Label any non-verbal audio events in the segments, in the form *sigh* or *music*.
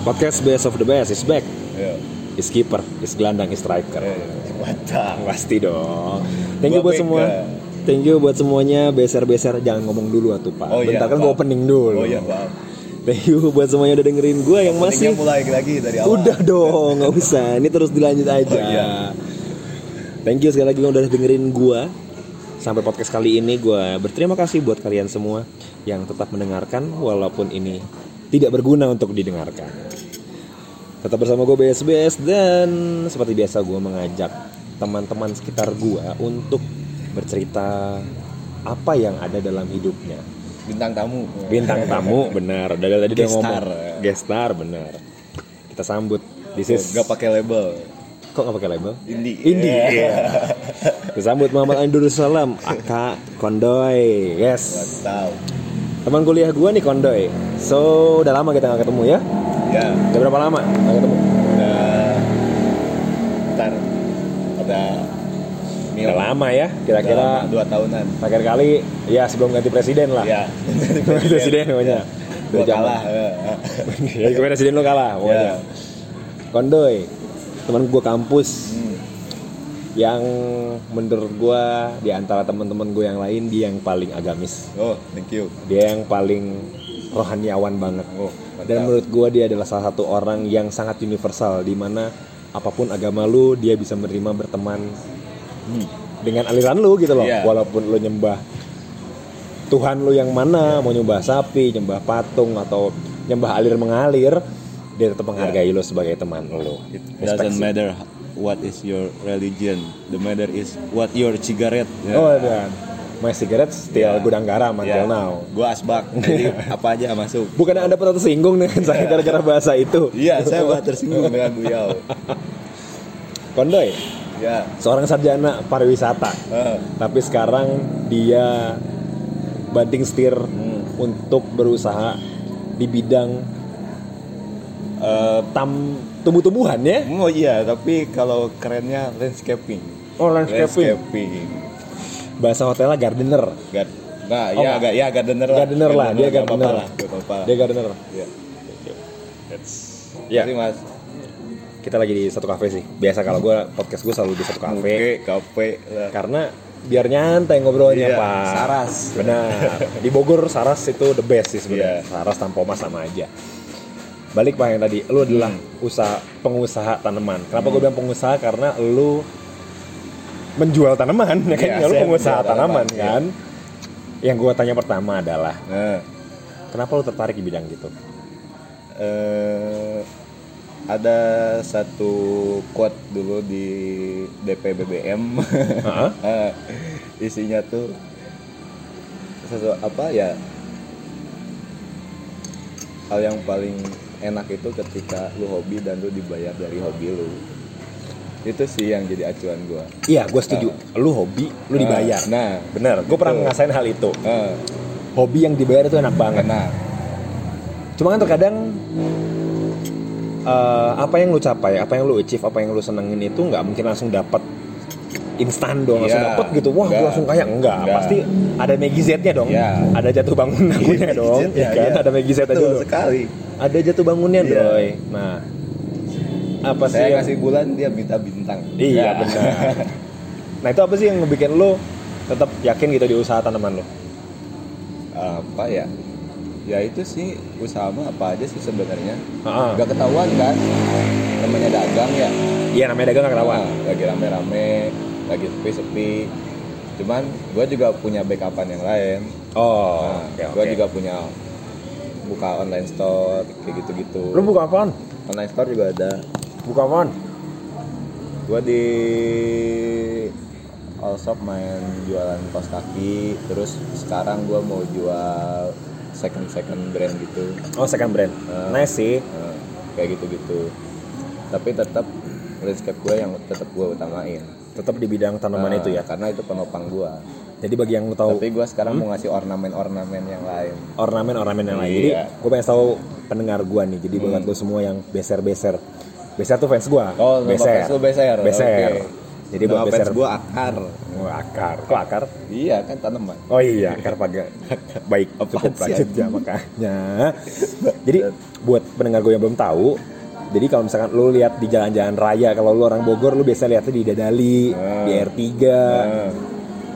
Podcast best of the best is back. Iya. Is keeper, is gelandang, is striker. Iya. Mantap. Pasti dong. Thank you buat semua. Thank you buat semuanya beser-beser jangan ngomong dulu atuh Pak. Oh iya, Bentar kan gue opening dulu. Oh iya. Thank you buat semuanya udah dengerin gue yang masih mulai lagi dari awal. Udah dong, nggak usah. Ini terus dilanjut aja. Oh, iya. Thank you sekali lagi yang udah dengerin gua. Sampai podcast kali ini gua berterima kasih buat kalian semua yang tetap mendengarkan walaupun ini tidak berguna untuk didengarkan. Tetap bersama gue BSBS dan seperti biasa gue mengajak teman-teman sekitar gua untuk bercerita apa yang ada dalam hidupnya. Bintang tamu. Bintang tamu benar. Dari tadi Guest ngomong star. guest star benar. Kita sambut. This is Gak pakai label. Kok gak pakai label? Indie. Indie. Iya. Disambut Muhammad Andur Salam, Aka Kondoy. Yes. Mantap. Teman kuliah gua nih Kondoy. So, udah lama kita gak ketemu ya? Ya, Udah berapa lama gak ketemu? udah ntar ada Udah lama ya, kira-kira dua tahunan. terakhir kali ya sebelum ganti presiden lah. Ya. *laughs* Ganti presiden pokoknya. Gua Udah zaman. kalah. ya, *laughs* kemarin presiden lo kalah pokoknya. Ya. Kondoy, teman gua kampus Hmm. Yang menurut gua di antara teman-teman gue yang lain dia yang paling agamis. Oh, thank you. dia yang paling rohaniawan banget Oh, dan menurut gue dia adalah salah satu orang yang sangat universal di mana apa pun agama lu dia bisa menerima berteman Hmm. dengan aliran lu gitu loh Iya. walaupun lu nyembah Tuhan lu yang mana mau nyembah sapi nyembah patung atau nyembah alir mengalir dia tetap menghargai lu sebagai teman lu It doesn't matter what is your religion. The matter is what your cigarette. Ya. oh dan my cigarette still Ya. gudang garam until Ya. now Gua asbak. Jadi *laughs* apa aja masuk. bukan anda pernah tersinggung dengan saya gara-gara bahasa itu Iya, saya buat tersinggung dengan beliau. Kondoy Ya. seorang sarjana pariwisata Eh, tapi sekarang dia banting setir Hmm. untuk berusaha di bidang eh, tam tumbuh-tumbuhan ya Oh iya, tapi kalau kerennya landscaping. oh landscaping Landscaping. bahasa hotelnya gardener Gad nah, Oh, ya agak ya gardener lah. gardener lah dia gardener lah, nggak apa-apa. dia gardener Ya. ya Jadi, Mas. kita lagi di satu kafe sih biasa kalau gue podcast gue selalu di satu kafe Oke, kafe. lah. karena biar nyantai ngobrolnya Iya, pak Saras. benar di Bogor Saras itu the best sih sebenarnya Iya. Saras tanpa Mas sama aja balik pak yang tadi lu adalah usaha pengusaha tanaman. Kenapa gue bilang pengusaha? Karena lu menjual tanaman ya kan? Iya, Ya, lu pengusaha tanaman, tanaman, kan? Yang gue tanya pertama adalah Nah, kenapa lu tertarik di bidang gitu? Eh, ada satu quote dulu di DP BBM. Heeh. *laughs* Eh, isinya tuh sesuatu apa ya? Hal yang paling enak itu ketika lu hobi dan lu dibayar dari hobi lu itu sih yang jadi acuan gua iya gue setuju lu hobi lu dibayar nah bener gue pernah Betul. ngerasain hal itu eh, hobi yang dibayar itu enak banget enak Cuma kan terkadang eh, apa yang lu capai, apa yang lu achieve, apa yang lu senengin itu nggak mungkin langsung dapat instan dong, langsung Iya, dapat gitu. Wah, gua enggak. langsung kaya enggak. Enggak. Pasti ada Maggie dong. Iya. Ada jatuh bangun akunya dong, ya kan? iya. Ada Maggie Betul dulu. sekali Ada jatuh bangunnya. Doy. Nah, apa sih saya yang kasih bulan dia minta bintang Iya, Ya. benar. *laughs* Nah, itu apa sih yang ngebikin lu tetap yakin gitu di usaha tanaman lu? apa ya ya itu sih usaha mah apa aja sih sebenarnya Heeh. nggak ketahuan kan namanya dagang ya Iya, namanya dagang nggak ketahuan. Nah, lagi rame-rame lagi sepi-sepi cuman gue juga punya backupan yang lain Oh, nah, oke gue oke. juga punya buka online store kayak gitu-gitu Lu buka apaan? online store juga ada Buka apaan? gue di all shop main jualan kaos kaki terus sekarang gue mau jual second second brand gitu Oh, second brand. Eh. Nice sih. Nah, kayak gitu-gitu tapi tetap landscape gue yang tetap gue utamain tetap di bidang tanaman Nah, itu ya. karena itu penopang gue Jadi bagi yang tahu tapi gue sekarang mau ngasih ornamen-ornamen yang lain ornamen-ornamen yang lain. Jadi Iya. gue pengen tahu pendengar gue nih. Jadi buat lo semua yang beser-beser. Beser tuh fans gue. Oh, nama fans Beser. Beser. Oke. Jadi buat beser. gue akar Oh, akar. Kok akar? Iya kan tanaman. Oh iya, akar paga. Baik, Apaan cukup lanjut ya makanya. Jadi buat pendengar gue yang belum tahu, jadi kalau misalkan lu lihat di jalan-jalan raya, kalau lu orang Bogor, lu biasa lihatnya di Dadali, Hmm. di R3. Nah,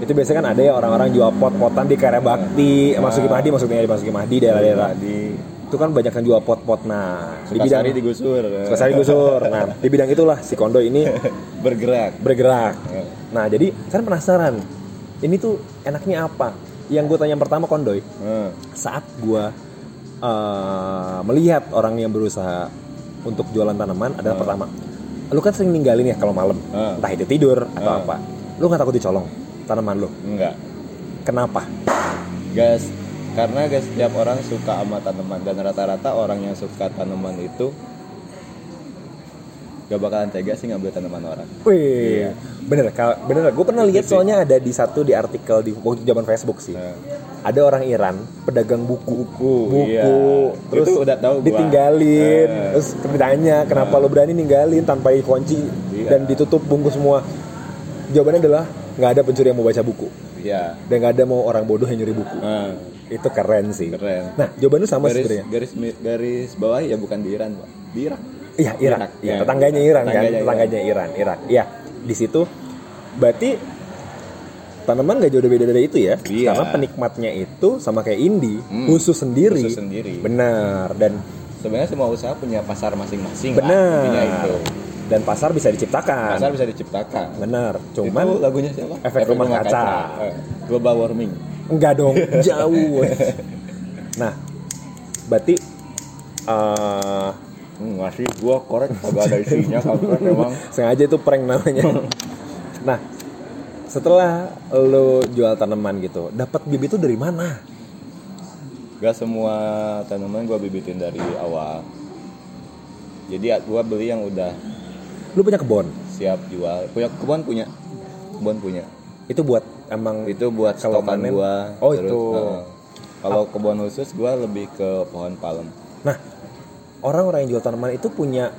Itu biasanya kan ada ya orang-orang jual pot-potan di Karya Bakti, Hmm. Masuki Mahdi maksudnya di Masuki Mahdi daerah-daerah. di Itu kan banyak yang jual pot-pot. Nah, di bidang Sukasari digusur. Sukasari gusur. Nah, di bidang itulah si Kondo ini *laughs* bergerak. bergerak. Ya. Nah, jadi kan penasaran. Ini tuh enaknya apa? Yang gue tanya yang pertama Kondoy, Nah, saat gue eh, melihat orang yang berusaha untuk jualan tanaman adalah Hmm. pertama, lu kan sering ninggalin ya kalau malam, Hmm. entah itu tidur atau Hmm. apa. Lu nggak takut dicolong tanaman lu? enggak. Kenapa? Gas karena guys setiap orang suka sama tanaman dan rata-rata orang yang suka tanaman itu gak bakalan tega sih ngambil tanaman orang. Wih, bener, Kak. bener. Gue pernah lihat soalnya ada di satu di artikel di waktu zaman Facebook sih. Nah, Ada orang Iran pedagang buku, Buku, iya. terus Itu udah tahu gua. ditinggalin, Eh. terus ditanya kenapa lo berani ninggalin tanpa dikunci Iya. dan ditutup bungkus semua. Jawabannya adalah nggak ada pencuri yang mau baca buku Iya. dan nggak ada mau orang bodoh yang nyuri buku. Nah, Itu keren sih. keren. Nah, jawaban lu sama garis, sebenarnya. garis garis bawah ya bukan di Iran, Pak. Di Irak. Iya, Irak. Irak, Iya, ya. tetangganya Iran kan, Tetangganya tetangganya Iran, Irak. Iya, di situ berarti tanaman gak jauh beda dari itu ya. Iya. Karena penikmatnya itu sama kayak indie, Hmm, khusus sendiri. khusus sendiri. Benar dan Sebenarnya semua usaha punya pasar masing-masing. lah, benar. intinya itu. Dan pasar bisa diciptakan. Pasar bisa diciptakan. Benar. itu Cuman lagunya siapa? efek rumah kaca. Eh, global warming. enggak dong, *laughs* jauh. nah, berarti eh Hmm, ngasih gua korek kagak ada isinya kampret *laughs* emang. sengaja itu prank namanya. *laughs* nah, setelah lo jual tanaman gitu, dapat bibit itu dari mana? Gak semua tanaman gua bibitin dari awal. Jadi gua beli yang udah Lu punya kebun. siap jual. Punya kebun punya. Kebun punya. Itu buat emang Itu buat Kalau panen- gua. Oh, itu. eh, kalau kebun khusus gua lebih ke pohon palem. Nah, orang-orang yang jual tanaman itu punya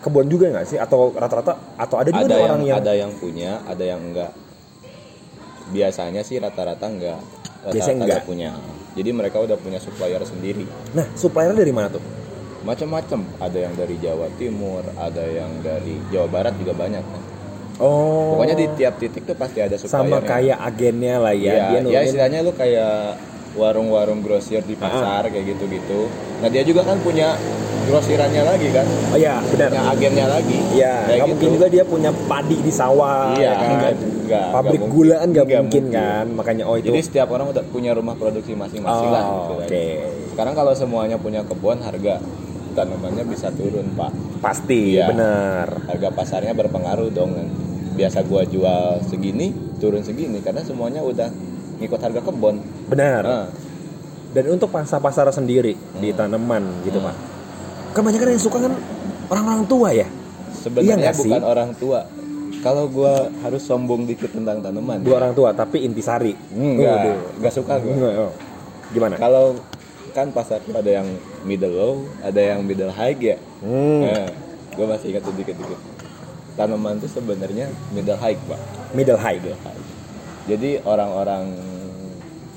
kebun juga nggak sih? Atau rata-rata atau ada juga ada yang, orang yang, ada yang punya, ada yang enggak. Biasanya sih rata-rata enggak. Rata-rata Biasanya enggak. punya. Jadi mereka udah punya supplier sendiri. Nah, supplier dari mana tuh? Macam-macam. Ada yang dari Jawa Timur, ada yang dari Jawa Barat juga banyak kan. Oh. Pokoknya di tiap titik tuh pasti ada suppliernya. sama kayak agennya lah ya. ya, dia ya istilahnya lu kayak warung-warung grosir di pasar kayak gitu-gitu. Nah dia juga kan punya grosirannya lagi kan, Oh iya, benar. punya agennya lagi. Iya, Kayak nggak mungkin gitu. juga dia punya padi di sawah, Iya, ya kan? enggak juga, Pabrik enggak gula kan nggak mungkin. mungkin, Enggak kan? Makanya oh itu. Jadi setiap orang udah punya rumah produksi masing-masing lah. oh, gitu kan. oke. Sekarang kalau semuanya punya kebun, harga tanamannya bisa turun pak. Pasti, Iya. benar. Harga pasarnya berpengaruh dong. Biasa gua jual segini, turun segini karena semuanya udah ngikut harga kebun. Benar. Nah, Dan untuk pasar-pasar sendiri di Hmm. tanaman gitu, Hmm. Pak. Kan banyak kan yang suka kan orang-orang tua ya. Iya sebenarnya sih? bukan orang tua. Kalau gua harus sombong dikit tentang tanaman. Dua orang tua tapi intisari. Enggak, suka gua. Enggak, oh. Gimana? Kalau kan pasar tuh ada yang middle low, ada yang middle high ya. Hmm, Nah, gue masih ingat tuh dikit-dikit. Tanaman tuh sebenarnya middle high, Pak. middle high. Middle high. Jadi orang-orang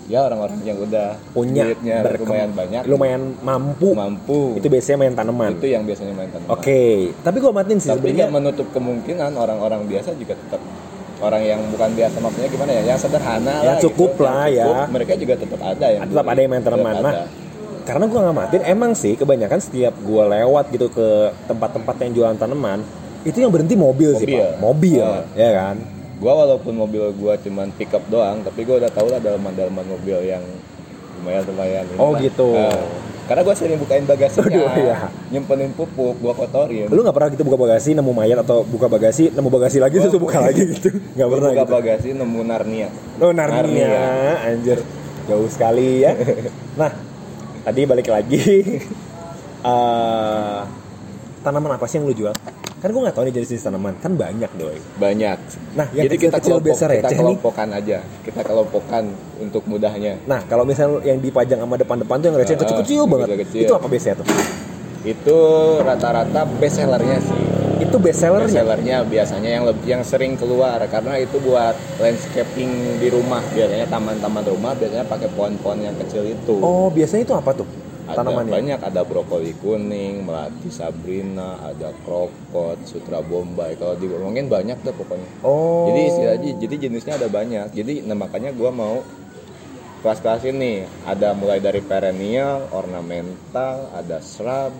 ya orang-orang yang udah Punya duitnya lumayan banyak, lumayan mampu. mampu. Itu biasanya main tanaman. Itu yang biasanya main tanaman. Oke, tapi gua matiin sih Tapi menutup kemungkinan orang-orang biasa juga tetap orang yang bukan biasa maksudnya gimana ya, yang sederhana Yang lah, cukup gitu, lah ya. Mereka juga tetap ada yang tetap beli. ada yang main tanaman. Nah, ada. Karena gua ngamatin emang sih kebanyakan setiap gua lewat gitu ke tempat-tempat yang jualan tanaman, itu yang berhenti mobil, sih, Mobil. Pak. Mobil, Ah. ya kan? Gua walaupun mobil gua cuman pickup doang, tapi gua udah tahu lah dalaman-dalaman mobil yang lumayan lumayan. Oh, lah. gitu. Nah, karena gua sering bukain bagasinya, Aduh, iya. nyimpenin pupuk, gua kotorin. Lu nggak pernah gitu buka bagasi nemu mayat atau buka bagasi nemu bagasi lagi terus buka lagi gitu? Nggak pernah buka gitu. bagasi nemu Narnia. Oh Narnia, anjir jauh sekali ya. Nah, *laughs* tadi balik lagi. *laughs* Eh, tanaman apa sih yang lu jual? Kan gue nggak tahu nih jenis-jenis tanaman, kan banyak doi. Banyak. Nah, yang Jadi kita kecil-kecil kelompok, biasa kita receh nih. kelompokan aja. Kita kelompokan untuk mudahnya. Nah, kalau misalnya yang dipajang sama depan-depan tuh yang receh Ah, kecil-kecil banget. kecil-kecil. Itu apa biasanya tuh? Itu rata-rata best sellernya sih. Itu best sellernya. Bestsellernya biasanya yang lebih yang sering keluar karena itu buat landscaping di rumah biasanya taman-taman rumah biasanya pakai pohon-pohon yang kecil itu. Oh, biasanya itu apa tuh? ada Tanamannya. banyak ada brokoli kuning, melati sabrina, ada krokot, sutra bombay. Kalau diomongin banyak deh pokoknya. Oh. Jadi istilahnya jadi jenisnya ada banyak. Jadi nah, makanya gua mau kelas-kelas ini ada mulai dari perennial, ornamental, ada shrub,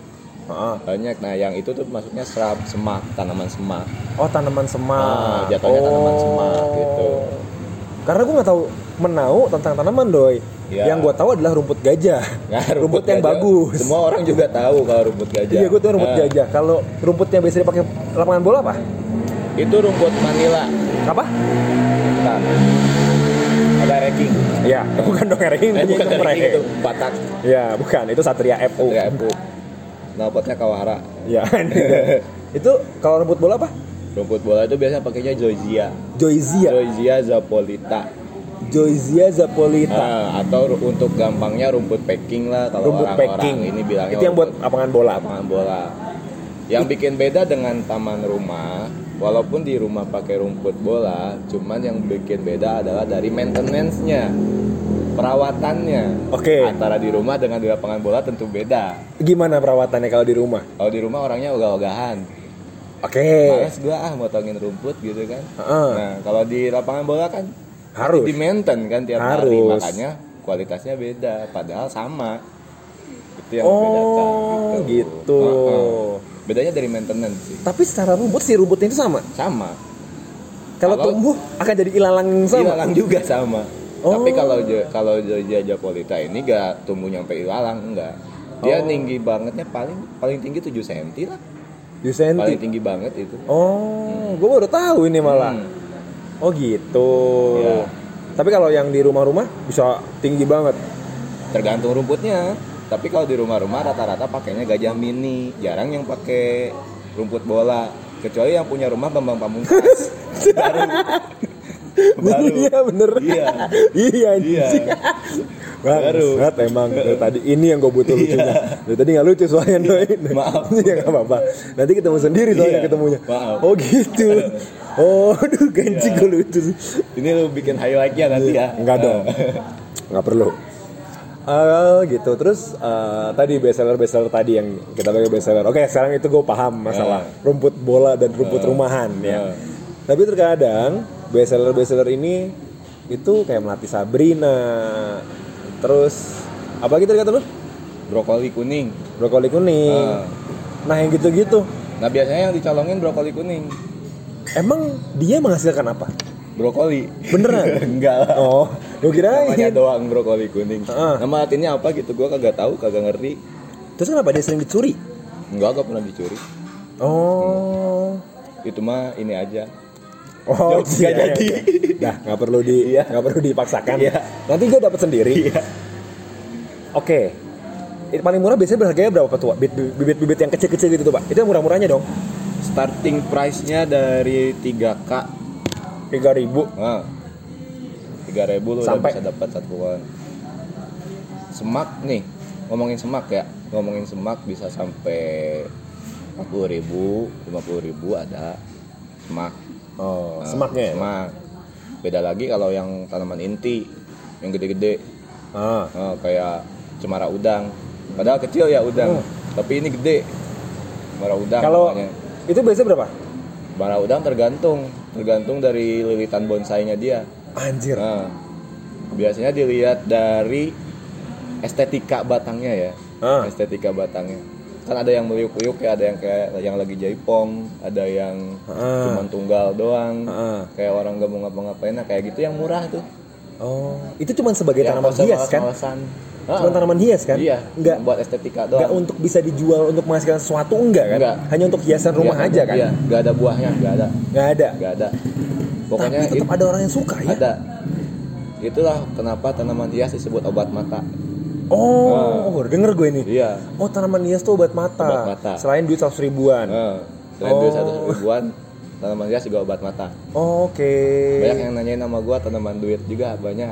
Heeh. banyak. Nah, yang itu tuh maksudnya shrub, semak, tanaman semak. Oh, tanaman semak. Ah, jatuhnya tanaman semak, gitu. Karena gue nggak tahu menau tentang tanaman doi. Ya. Yang gue tahu adalah rumput gajah. *laughs* Nah, rumput, yang gajah. bagus. Semua orang juga tahu kalau rumput gajah. Iya, gue tahu rumput Nah, gajah. Kalau rumputnya biasa dipakai lapangan bola apa? Itu rumput Manila. Apa? Bentar. Ada ranking. Iya, *laughs* bukan dong ranking, Eh, bukan itu ranking mereka. itu batak. Iya, bukan. Itu Satria FU. Ya, Bu. Knalpotnya Kawahara. *laughs* Iya. itu kalau rumput bola apa? Rumput bola itu biasanya pakainya Joyzia. Joyzia. Joyzia zapolita. Joyzia zapolita. Ah, atau untuk gampangnya rumput packing lah kalau rumput orang-orang packing. ini bilangnya itu yang buat lapangan bola. lapangan bola. Yang bikin beda dengan taman rumah, walaupun di rumah pakai rumput bola, cuman yang bikin beda adalah dari maintenance-nya, perawatannya. Oke. Antara di rumah dengan di lapangan bola tentu beda. Gimana perawatannya kalau di rumah? Kalau di rumah orangnya ogah-ogahan. Oke. Males gua ah motongin rumput gitu kan. Heeh. Nah, kalau di lapangan bola kan Harus. di maintain kan tiap hari, makanya kualitasnya beda, padahal sama. Itu yang membedakan Oh, gitu. Heeh. Bedanya dari maintenance sih. Tapi secara rumput sih rumputnya itu sama. Sama. Kalau tumbuh akan jadi ilalang sama. Ilalang juga sama. Oh. Tapi kalau kalau Joja Japolita ini gak tumbuh nyampe ilalang enggak. Dia Oh. tinggi bangetnya paling paling tinggi 7 cm lah. Di senti. Paling tinggi banget itu. Oh, gue baru tahu ini malah. Hmm. Oh gitu. Iya. Tapi kalau yang di rumah-rumah bisa tinggi banget. tergantung rumputnya tapi kalau di rumah-rumah rata-rata pakainya gajah mini jarang yang pakai rumput bola kecuali yang punya rumah Bambang Pamungkas *laughs* baru *laughs* Iya bener. Iya. iya Iya. Baru. Bangsat emang dari tadi ini yang gue butuh lucunya. Dari tadi nggak lucu soalnya doi. Maaf. *laughs* ya nggak apa-apa. Nanti ketemu sendiri soalnya Iya, ketemunya. maaf. Oh gitu. *laughs* Oh, aduh ganci gue lucu sih. ini lu bikin highlightnya nanti ya Enggak dong. Nggak perlu. Ah gitu. Terus eh, tadi bestseller bestseller tadi yang kita pakai bestseller. Oke, sekarang itu gue paham masalah rumput bola dan rumput rumahan. Ya. Tapi terkadang bestseller bestseller ini itu kayak melati Sabrina. Terus apa gitu kata lu? brokoli kuning Brokoli kuning. Ah. Nah yang gitu-gitu. nah biasanya yang dicolongin brokoli kuning Emang dia menghasilkan apa? brokoli Beneran? *laughs* enggak lah Oh, gue namanya kirain. doang brokoli kuning Ah. nama artinya apa gitu gua kagak tahu kagak ngerti Terus kenapa dia sering dicuri? enggak gak pernah dicuri Oh. itu mah ini aja Oh, Jokes nggak jadi. Nah, nggak perlu di Iya. nggak perlu dipaksakan. Iya. Nanti gue dapat sendiri. Iya. Oke. Itu paling murah biasanya berharganya berapa Pak, tua? Bibit-bibit yang kecil-kecil gitu tuh, Pak. Itu yang murah-murahnya dong. starting price-nya dari 3k 3000. nah, 3000 lu udah Sampai- bisa dapat satu pohon semak nih ngomongin semak ya ngomongin semak bisa sampai 40.000 50.000 ada semak Oh, Nah, semaknya ya? semak beda lagi kalau yang tanaman inti yang gede-gede Ah. Nah, kayak cemara udang padahal kecil ya udang Oh. tapi ini gede cemara udang Kalau namanya. itu biasanya berapa? Bara udang tergantung, tergantung dari lilitan bonsainya dia. Anjir. Nah, biasanya dilihat dari estetika batangnya ya. Ah. Estetika batangnya. Kan ada yang meliuk-liuk ya, ada yang kayak yang lagi jaipong, ada yang Ah. cuman tunggal doang. Ah. Kayak orang gak mau ngapa-ngapain, nah kayak gitu yang murah tuh. Oh, itu cuma sebagai Yang tanaman hias kan? males-malesan. Cuma tanaman hias kan? Iya, Enggak buat estetika enggak doang. untuk bisa dijual untuk menghasilkan sesuatu enggak kan? Enggak. Hanya untuk hiasan rumah Iya, aja kan? Iya, gak ada buahnya, gak ada. Enggak ada. Gak ada. Pokoknya Tapi tetap it- ada orang yang suka ya. Ada. Itulah kenapa tanaman hias disebut obat mata. Oh, baru denger gue ini. Iya. Oh, tanaman hias tuh obat mata. Obat mata. Selain duit 100 ribuan. Nah, selain Oh. duit satu ribuan, tanaman hias juga obat mata. Oke. Banyak yang nanyain nama gua tanaman duit juga banyak.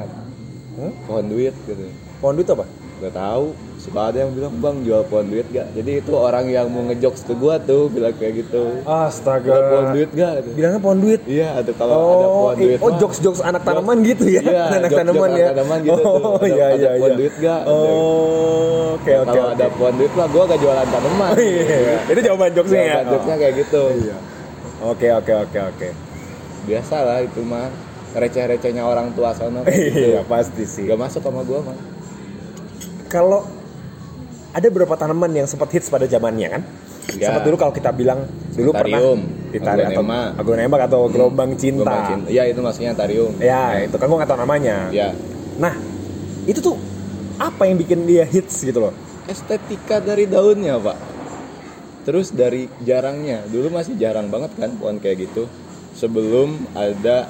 Hmm? Pohon duit gitu. Pohon duit apa? Gak tahu suka ada yang bilang bang jual pohon duit gak jadi itu orang yang mau ngejokes ke gua tuh bilang kayak gitu Astaga. jual pohon duit gak gitu. Bilangnya pohon duit. iya ada kalau ada Oh, pohon eh, duit oh mah. jokes jokes anak tanaman gitu ya, Iya, *laughs* anak tanaman ya. tanaman gitu tuh. oh Ada- iya ada iya pohon iya. duit nggak? Oh, oke oke. kalau ada pohon duit lah gua gak jualan tanaman Iya, itu jawaban jokesnya ya. Jokesnya kayak gitu Oh, Oke oke oke oke. biasa lah itu mah receh-recehnya orang tua sono kayak *laughs* gitu Iya pasti sih. gak masuk sama gua mah Kalau ada beberapa tanaman yang sempat hits pada zamannya kan? Ya. Sempat dulu kalau kita bilang dulu Antarium, pernah ditari atau aglonema. atau gelombang cinta. Gelombang cinta. Iya itu maksudnya antarium. Ya, itu kan gua nggak tahu namanya. Ya. Nah, itu tuh apa yang bikin dia hits gitu loh? Estetika dari daunnya pak. Terus dari jarangnya. Dulu masih jarang banget kan pohon kayak gitu. Sebelum ada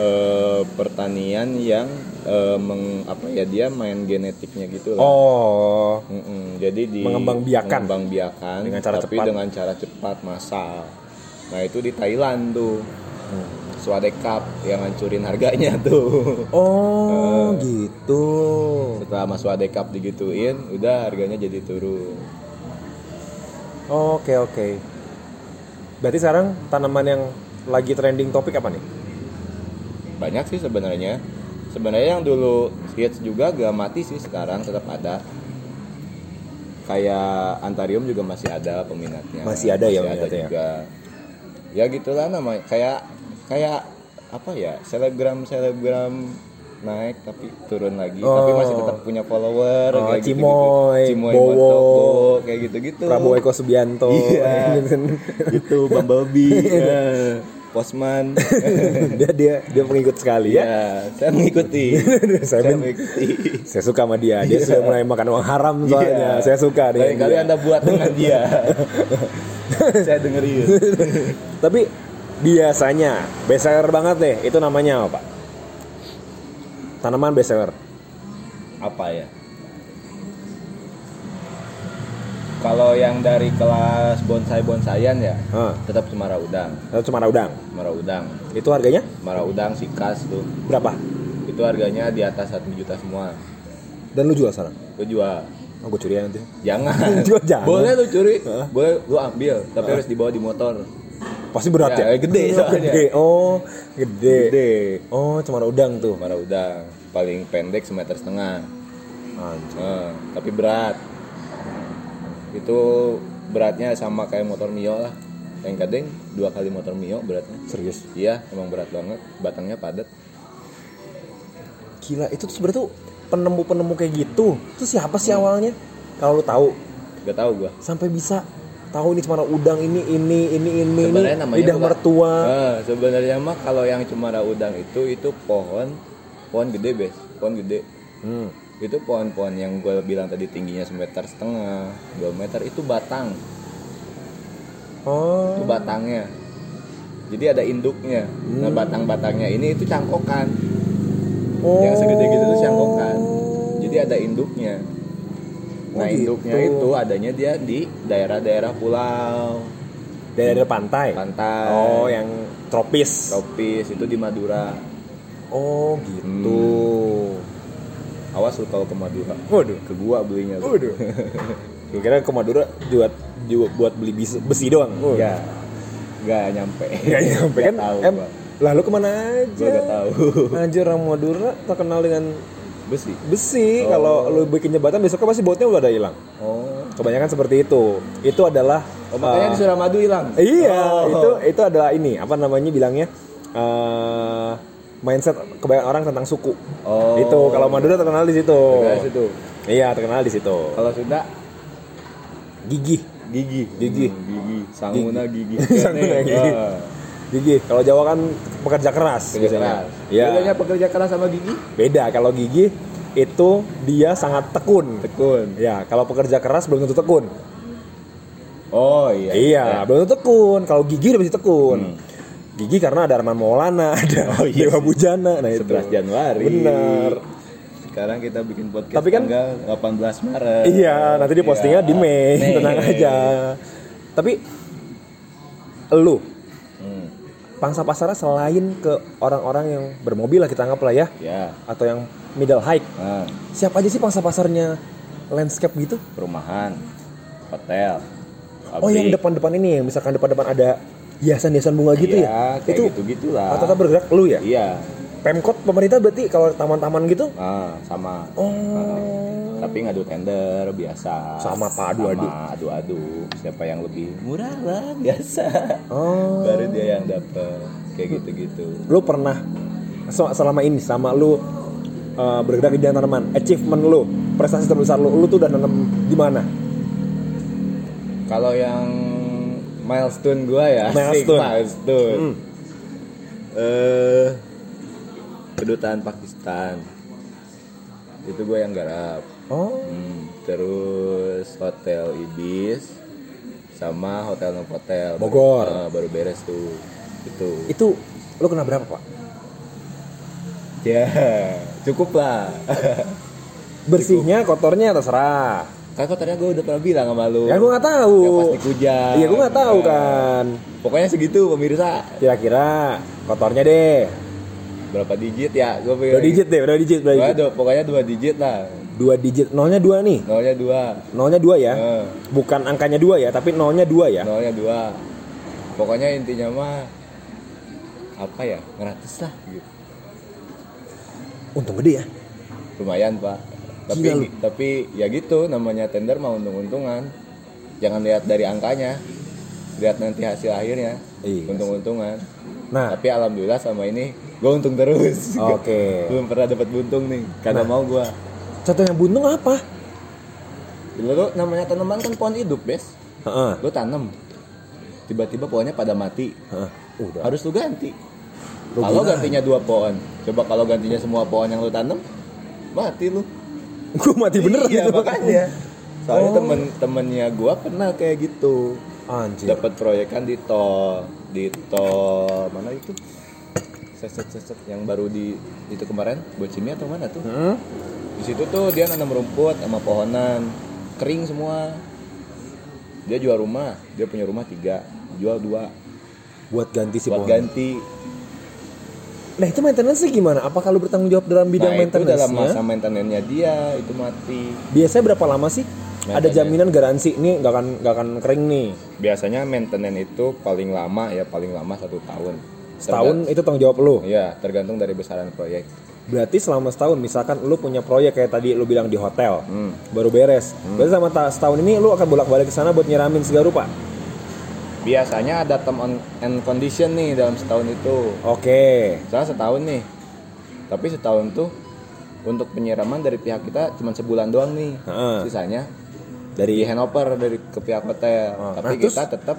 eh, pertanian yang eh, meng, apa ya dia main genetiknya gitu lah. Oh, Mm-mm, jadi di Mengembangbiakan. mengembangbiakan, Dengan cara tapi cepat. dengan cara cepat massal. Nah itu di Thailand tuh. Swadekap yang ngancurin harganya *laughs* tuh. oh gitu. Setelah Mas Wadekap digituin, udah harganya jadi turun. Oke oke. Berarti sekarang tanaman yang lagi trending topik apa nih? Banyak sih sebenarnya. Sebenarnya yang dulu hits juga gak mati sih sekarang tetap ada. Kayak Antarium juga masih ada peminatnya. Masih ada ya peminatnya ya? juga. Ya gitulah namanya. Kayak kayak apa ya? Selebgram selebgram naik tapi turun lagi tapi Oh. masih tetap punya follower Oh, kayak. Cimoy, Cimoy Bowo. Montok, Bowo, kayak gitu-gitu. Prabowo Eko Subianto. Iya. *laughs* itu Bumblebee *laughs* ya. Postman *laughs* dia dia dia pengikut sekali ya. ya saya mengikuti *laughs* saya, saya men- mengikuti saya suka sama dia. Dia sudah mulai makan uang haram soalnya. Iya. Saya suka Lain kali dia. anda buat dengan dia *laughs* saya dengerin Tapi biasanya bestseller banget deh. Itu namanya apa, Pak? Tanaman bestseller. apa ya kalau yang dari kelas bonsai bonsaian ya Ah, tetap cemara udang itu cemara udang. cemara udang Itu harganya cemara udang sikas tuh berapa? itu harganya di atas satu juta semua Dan lu jual sekarang? lu jual Oh, gue curi nanti. jangan *laughs* Jual jangan. boleh lu curi Hah? boleh lu ambil tapi harus dibawa di motor Pasti berat Ya, ya? gede Oh, *laughs* soalnya. Gede. Oh, gede. gede Oh, cemara udang tuh. cemara udang paling pendek semeter setengah Anjir. Eh, tapi berat itu beratnya sama kayak motor mio lah yang kadang dua kali motor mio beratnya Serius. iya emang berat banget batangnya padat Gila, itu tuh sebenarnya tuh penemu-penemu kayak gitu. Itu siapa sih awalnya? Kalau lu tahu, gak tahu gua sampai bisa tahu ini cemara udang ini ini ini ini sebenarnya ini lidah bukan- mertua. Eh, sebenarnya mah kalau yang cemara udang itu itu pohon pohon gede bes pohon gede Hmm. Itu pohon-pohon yang gue bilang tadi tingginya semeter setengah dua meter itu batang Oh. itu batangnya jadi ada induknya nah Hmm. batang-batangnya ini itu cangkokan oh. yang segede gitu tuh cangkokan jadi ada induknya nah Oh, gitu. induknya itu adanya dia di daerah-daerah pulau Daerah pantai. pantai Oh, yang tropis. tropis itu di Madura Oh, gitu. Awas lu kalau ke Madura Waduh. ke gua belinya lu. Waduh. *laughs* Gue kira ke Madura buat juga buat beli besi, besi doang. Oh. Enggak. Enggak nyampe. *laughs* Gak nyampe kan? Nggak tahu, em, gua. lalu ke mana aja? Gua nggak tahu. *laughs* Anjir orang Madura terkenal dengan Besi. besi. Oh. Kalau lu bikin jembatan besoknya pasti botnya udah ada hilang. Oh. Kebanyakan seperti itu. Itu adalah Oh, makanya uh, di Suramadu hilang. Iya, Oh. itu itu adalah ini apa namanya bilangnya eh mindset kebanyakan orang tentang suku. Oh. Itu kalau Madura terkenal di situ. Terkenal di situ. Iya, terkenal di situ. Kalau Sunda Gigih. gigi. Gigi. Hmm, gigi. Sanguna gigi. *laughs* Sanguna gigi. Ah, Gigih. Kalau Jawa kan pekerja keras Kerja biasanya. keras. Iya. Bedanya pekerja keras sama gigi? Beda kalau gigih itu dia sangat tekun. Tekun. Ya, kalau pekerja keras belum tentu tekun. Oh iya. Iya, belum tentu tekun. Kalau gigi udah pasti tekun. Hmm. Gigi karena ada Arman Maulana, *laughs* ada Oh, iya Dewa sih. Bujana, nah itu. 11 Januari. Bener. Sekarang kita bikin podcast Tapi kan- tanggal 18 Maret. Iya, nanti di postingnya Iya. di Mei, Mei. tenang aja. Tapi lu Hmm. pangsa pasarnya selain ke orang-orang yang bermobil lah kita anggap lah ya Ya. atau yang middle height Nah, siapa aja sih pangsa pasarnya landscape gitu? Perumahan, hotel, Oh yang pabrik. depan-depan ini ya, misalkan depan-depan ada hiasan-hiasan bunga gitu Iya, ya? kayak Itu gitu-gitulah. rata-rata bergerak lu ya? Iya. Pemkot pemerintah berarti kalau taman-taman gitu? Ah, sama. Oh. Tapi ngadu tender biasa. Sama, Pak, adu-adu. Sama, adu-adu. Siapa yang lebih murah lah *laughs* biasa. Oh. Baru dia yang dapet kayak gitu-gitu. Lu pernah se- selama ini sama lu uh, bergerak di tanaman, achievement lu, prestasi terbesar lu, lu tuh udah nanam di mana? Kalau yang milestone gua ya, asik, Milestone. Hmm. Eh, kedutaan Pakistan. Itu gue yang garap. Oh. Hmm, terus hotel Ibis sama hotel Novotel Bogor. baru, eh, baru beres tuh. Itu. Itu lu kena berapa, Pak? Ya, cukup lah. *laughs* Bersihnya, kotornya terserah. Kan kotornya gue udah pernah bilang sama lu. Ya gua nggak tahu. Ya pasti kujang. Iya, gua nggak tahu Nah, kan. Pokoknya segitu pemirsa. Kira-kira kotornya deh. Berapa digit ya? Gue Dua digit deh, berapa digit, berapa digit? pokoknya dua digit lah. Dua digit. Nolnya dua nih. Nolnya dua. Nolnya dua ya. Eh, Bukan angkanya dua ya, tapi nolnya dua ya. nolnya dua. Pokoknya intinya mah apa ya? Ngeratus lah gitu. Untung gede ya. lumayan pak tapi Gila tapi ya gitu namanya tender mau untung-untungan. Jangan lihat dari angkanya. Lihat nanti hasil akhirnya. Iya. untung-untungan. Nah, tapi alhamdulillah sama ini gue untung terus. Oke. *laughs* belum pernah dapat buntung nih. Karena mau gue contoh yang buntung apa? dulu namanya tanaman kan pohon hidup bes. Heeh. lo tanam. Tiba-tiba pohonnya pada mati. Heeh. Udah. harus lu ganti. Kalau gantinya dua pohon. Coba kalau gantinya semua pohon yang lu tanam mati lu Gue mati bener iya, gitu. makanya. Soalnya Oh. temen-temennya gua pernah kayak gitu. Anjir. dapat proyekan di tol. Di tol mana itu? Seset seset yang baru di itu kemarin bocimi atau mana tuh? Hmm? di situ tuh dia nanam rumput sama pohonan. Kering semua. Dia jual rumah. Dia punya rumah tiga. Jual dua. Buat ganti si buat pohon. ganti Nah itu maintenance gimana? Apakah lu bertanggung jawab dalam bidang nah itu dalam masa maintenance-nya? dia itu mati Biasanya berapa lama sih? Ada Maintenance. jaminan garansi nih nggak akan nggak akan kering nih. biasanya maintenance itu paling lama ya paling lama satu tahun Setahun itu tanggung jawab lu. Iya, tergantung dari besaran proyek. Berarti selama setahun misalkan lu punya proyek kayak tadi lu bilang di hotel Hmm. baru beres. Berarti selama ta- setahun ini lu akan bolak-balik ke sana buat nyiramin segala rupa. Biasanya ada term on- and condition nih dalam setahun itu. Oke. Misalnya setahun nih. Tapi setahun tuh untuk penyiraman dari pihak kita cuma sebulan doang nih. Heeh. Sisanya Dari handover dari ke pihak hotel. Oh, Tapi nah, terus? kita tetap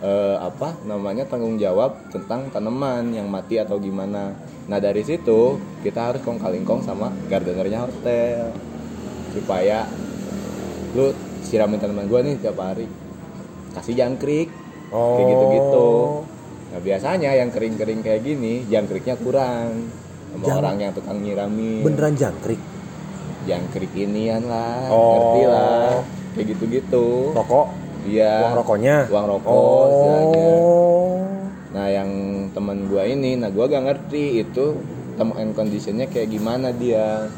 eh, apa namanya tanggung jawab tentang tanaman yang mati atau gimana. Nah dari situ kita harus kong kalingkong sama gardenernya hotel supaya lu siramin tanaman gua nih tiap hari kasih jangkrik Oh. kayak gitu-gitu. Nah biasanya yang kering-kering kayak gini jangkriknya kurang sama Jang- orang yang tukang nyiramin beneran jangkrik. jangkrik inian lah Oh. ngerti lah kayak gitu-gitu Rokok, iya uang rokoknya. uang rokok istilahnya. Oh. nah yang teman gua ini nah gua gak ngerti itu term and conditionnya kayak gimana dia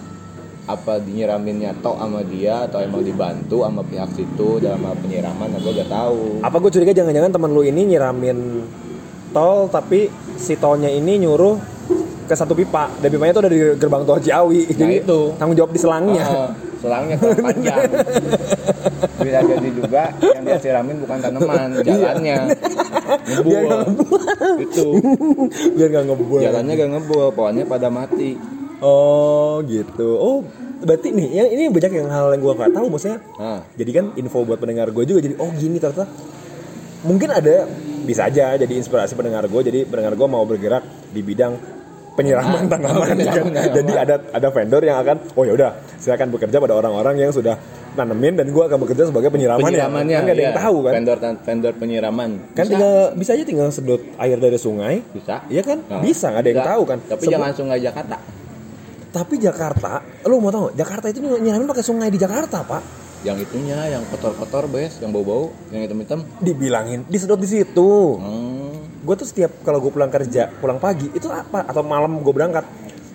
apa dinyiraminnya tok sama dia atau emang dibantu sama pihak situ dalam penyiraman nah gua gak tahu. Apa gue curiga jangan-jangan teman lu ini nyiramin tol tapi si tolnya ini nyuruh ke satu pipa. Dan pipanya itu ada di gerbang tol Ciawi. Jadi itu. tanggung jawab di selangnya. Ah, selangnya kurang panjang. Bisa *laughs* jadi juga yang dia siramin bukan tanaman jalannya. Dia ngebul itu Biar nggak ngebul. jalannya gak ngebul pohonnya pada mati Oh gitu. Oh berarti nih yang ini banyak yang hal yang gue nggak tahu maksudnya. nah Jadi kan info buat pendengar gue juga jadi oh gini ternyata mungkin ada bisa aja jadi inspirasi pendengar gue jadi pendengar gue mau bergerak di bidang penyiraman Nah, tanaman penyiraman kan. tanaman. jadi ada ada vendor yang akan oh ya udah silakan bekerja pada orang-orang yang sudah nanemin dan gue akan bekerja sebagai penyiraman penyiramannya kan nggak ada yang iya. tahu kan vendor vendor penyiraman kan Bisa. tinggal bisa aja tinggal sedot air dari sungai bisa Iya kan Nah, bisa nggak ada yang bisa. tahu kan tapi Sebut- jangan sungai Jakarta tapi Jakarta lu mau tahu nggak? Jakarta itu nyiramin pakai sungai di Jakarta pak yang itunya yang kotor-kotor bes yang bau-bau yang hitam-hitam dibilangin disedot di situ hmm. gue tuh setiap kalau gue pulang kerja pulang pagi itu apa atau malam gue berangkat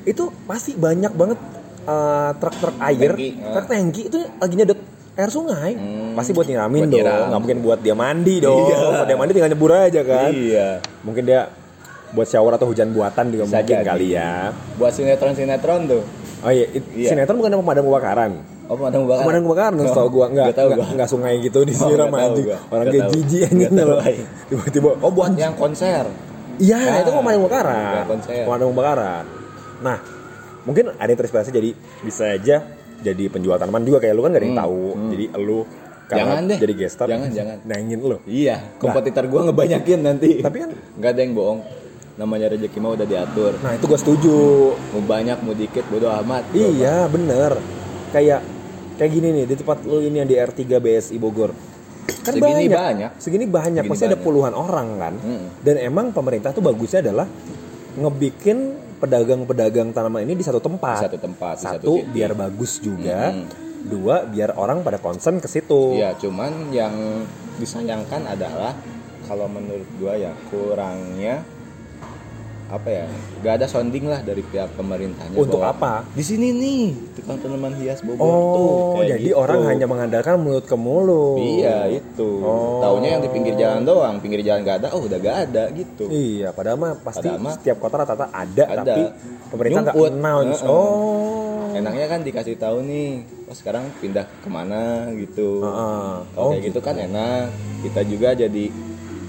itu pasti banyak banget eh, truk-truk air, Tangki, ah. truk tangki itu lagi nyedot air sungai. Hmm. Pasti buat nyiramin Buat dong, nggak mungkin buat dia mandi *laughs* dong. Iya. Kalau dia mandi tinggal nyebur aja kan. Iya. Mungkin dia buat shower atau hujan buatan juga Bisa mungkin jadi. kali ya. Buat sinetron-sinetron tuh. Oh iya, it- Iya. sinetron bukan pemadam kebakaran. Oh, pemadam kebakaran. Pemadam kebakaran, Oh, tau gua nggak nggak tahu nggak gua. nggak sungai gitu Oh, disiram tahu anjing. Orang kayak tahu. jijik anjing tahu, Ay. tiba-tiba Oh, buat yang konser. Iya, Ah, itu pemadam kebakaran. Pemadam kebakaran. Nah, mungkin ada yang terinspirasi jadi bisa aja jadi penjual tanaman juga kayak lu kan gak ada yang Hmm, tahu. hmm. Jadi lu karena Jangan deh. jadi gestar. Jangan, jangan. Nangin lu. Iya, kompetitor gua ngebanyakin nanti. Tapi kan nggak ada yang bohong. Namanya rezeki mah udah diatur. nah itu gue setuju. Mau banyak, mau dikit, bodo amat. Iya, bener. Kayak kayak gini nih di tempat lu ini yang di R3 BSI Bogor. Kan Segini banyak. Segini banyak, Segini pasti ada banyak. puluhan orang kan. Mm. Dan emang pemerintah tuh bagusnya adalah ngebikin pedagang-pedagang tanaman ini di satu tempat. Di satu tempat, di satu Satu biar bagus juga. Mm. Dua biar orang pada concern ke situ. Iya, cuman yang disayangkan adalah kalau menurut gua ya kurangnya apa ya? Gak ada sounding lah dari pihak pemerintahnya. Untuk bahwa apa? Di sini nih tukang tanaman hias Bogor tuh. Oh, kayak jadi gitu. orang hanya mengandalkan mulut ke mulut. Iya itu. Oh. Taunya yang di pinggir jalan doang, pinggir jalan gak ada, oh udah gak ada gitu. Iya, padahal mah pasti Padahal mah setiap kota rata-rata ada, ada. tapi pemerintah nggak announce. Heeh. Oh. Enaknya kan dikasih tahu nih, oh sekarang pindah ke mana gitu. Heeh. Kalau Oh, kayak gitu kan enak. Kita juga jadi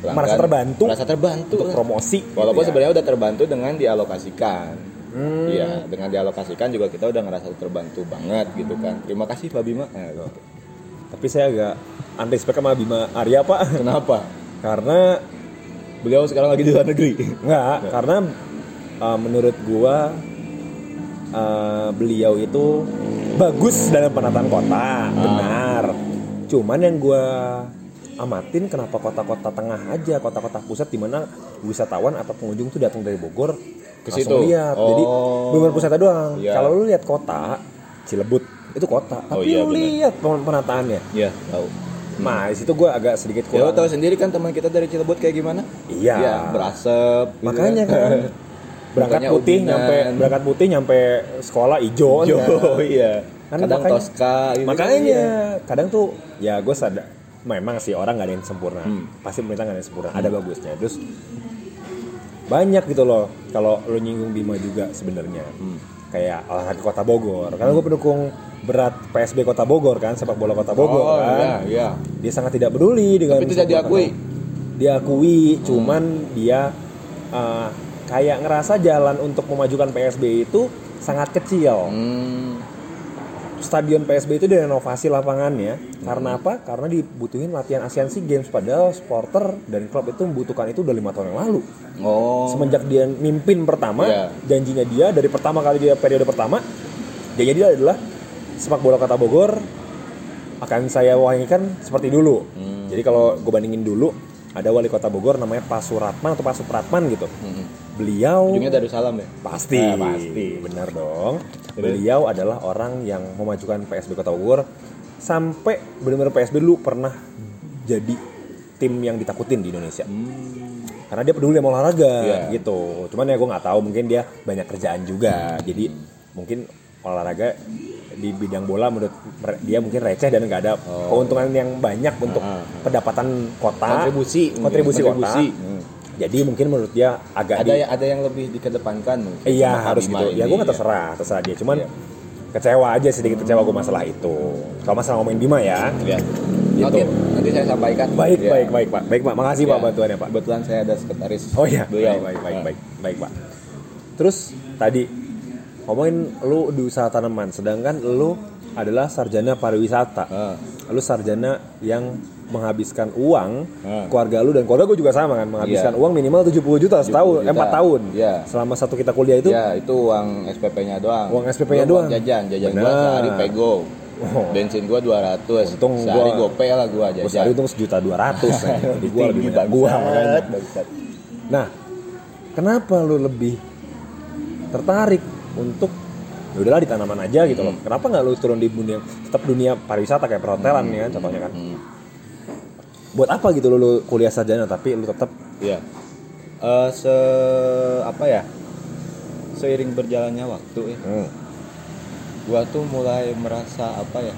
pelanggan Merasa terbantu. Merasa terbantu. untuk promosi. Walaupun gitu ya. sebenarnya udah terbantu dengan dialokasikan. Hmm. Iya, dengan dialokasikan juga kita udah ngerasa terbantu banget gitu kan. Terima kasih Pak Bima. Nah, gitu. Tapi saya agak unrespect sama Bima Arya Pak, Kenapa? karena Beliau sekarang lagi di luar negeri. nggak, karena uh, menurut gua uh, beliau itu bagus dalam penataan kota, benar. Cuman yang gua amatin kenapa kota-kota tengah aja, kota-kota pusat di mana wisatawan atau pengunjung tuh datang dari Bogor Ke situ? lihat. Oh. Jadi benar pusatnya doang. Iya. Kalau lu lihat kota Cilebut itu kota, Oh, tapi iya, lu lihat pen- penataannya. Iya, tahu. Nah, di situ gue agak sedikit Ya kurang. tahu sendiri kan teman kita dari Cilebut kayak gimana? Iya. Ya, berasap. gitu Makanya kan *laughs* berangkat Mukanya putih ubinan. nyampe berangkat putih nyampe sekolah hijau Jo, kan. iya. Kan Kadang makanya- Tosca gitu. Makanya kadang tuh ya gue sadar memang sih orang gak ada yang sempurna. Hmm. Pasti pemerintah gak ada yang sempurna. Ada bagusnya. Terus banyak gitu loh kalau lo nyinggung Bima juga sebenarnya. Hmm. Kayak olahraga Kota Bogor. Karena gue pendukung berat PSB Kota Bogor kan, sepak bola Kota Bogor Oh, kan. iya, iya. Dia sangat tidak peduli dengan Tapi tidak diakui. Diakui, cuman dia uh, kayak ngerasa jalan untuk memajukan PSB itu sangat kecil. Hmm. Stadion PSB itu direnovasi lapangannya Hmm. karena apa? Karena dibutuhin latihan Asian Sea Games padahal supporter dan klub itu membutuhkan itu udah lima tahun yang lalu. Oh. Semenjak dia mimpin pertama, Iya. janjinya dia dari pertama kali dia periode pertama, janjinya dia adalah sepak bola Kota Bogor akan saya wangikan seperti dulu. Hmm. Jadi kalau gue bandingin dulu, ada wali kota Bogor namanya Pak Suratman atau Pak Supratman gitu. Hmm. Beliau Ujungnya Darussalam ya? pasti, Ah, pasti. benar dong. Beliau adalah orang yang memajukan PSB Kota Bogor sampai benar-benar PSB dulu pernah jadi tim yang ditakutin di Indonesia. Hmm. Karena dia peduli sama olahraga Iya. gitu. Cuman ya gue nggak tahu mungkin dia banyak kerjaan juga. Jadi mungkin olahraga di bidang bola menurut dia mungkin receh dan nggak ada Oh. keuntungan yang banyak untuk Ah. pendapatan kota. Kontribusi. kontribusi, Kontribusi. kota. Hmm. Jadi mungkin menurut dia agak Ada di- ya ada yang lebih dikedepankan mungkin. Iya harus gitu. Ya gue nggak ya. terserah, terserah dia. Cuman Iya. kecewa aja sedikit kecewa gue masalah itu. Kalau masalah ngomongin Bima ya. Iya. Gitu. Nanti, nanti saya sampaikan. Baik, Iya. baik, baik pak. Baik pak. Makasih pak Iya. bantuannya pak. Kebetulan saya ada sekretaris. Oh iya. Beliau. Baik, baik, baik, Nah. baik, baik pak. Terus tadi ngomongin lu di usaha tanaman, sedangkan lu adalah sarjana pariwisata. Ah. Lu sarjana yang menghabiskan uang Ah. keluarga lu dan keluarga gue juga sama kan menghabiskan Iya. uang minimal 70 juta setahun, 70 eh, 4 juta. tahun. Iya. Selama satu kita kuliah itu Ya, itu uang SPP-nya doang. Uang SPP-nya doang. Jajan, jajan gua Benar. sehari pego. Oh. Bensin gua 200. Untung sehari gua- gope lah gua gue jajan. sehari untung sejuta dua ratus jadi *laughs* gue lebih banyak gua makanya nah kenapa lu lebih tertarik untuk ya udahlah di tanaman aja gitu loh kenapa nggak lu turun di dunia tetap dunia pariwisata kayak perhotelan ya kan contohnya kan Hmm. buat apa gitu lu, lu kuliah sarjana tapi lu tetap Iya. Eh, se apa ya? Seiring berjalannya waktu ya. hmm, gua tuh mulai merasa apa ya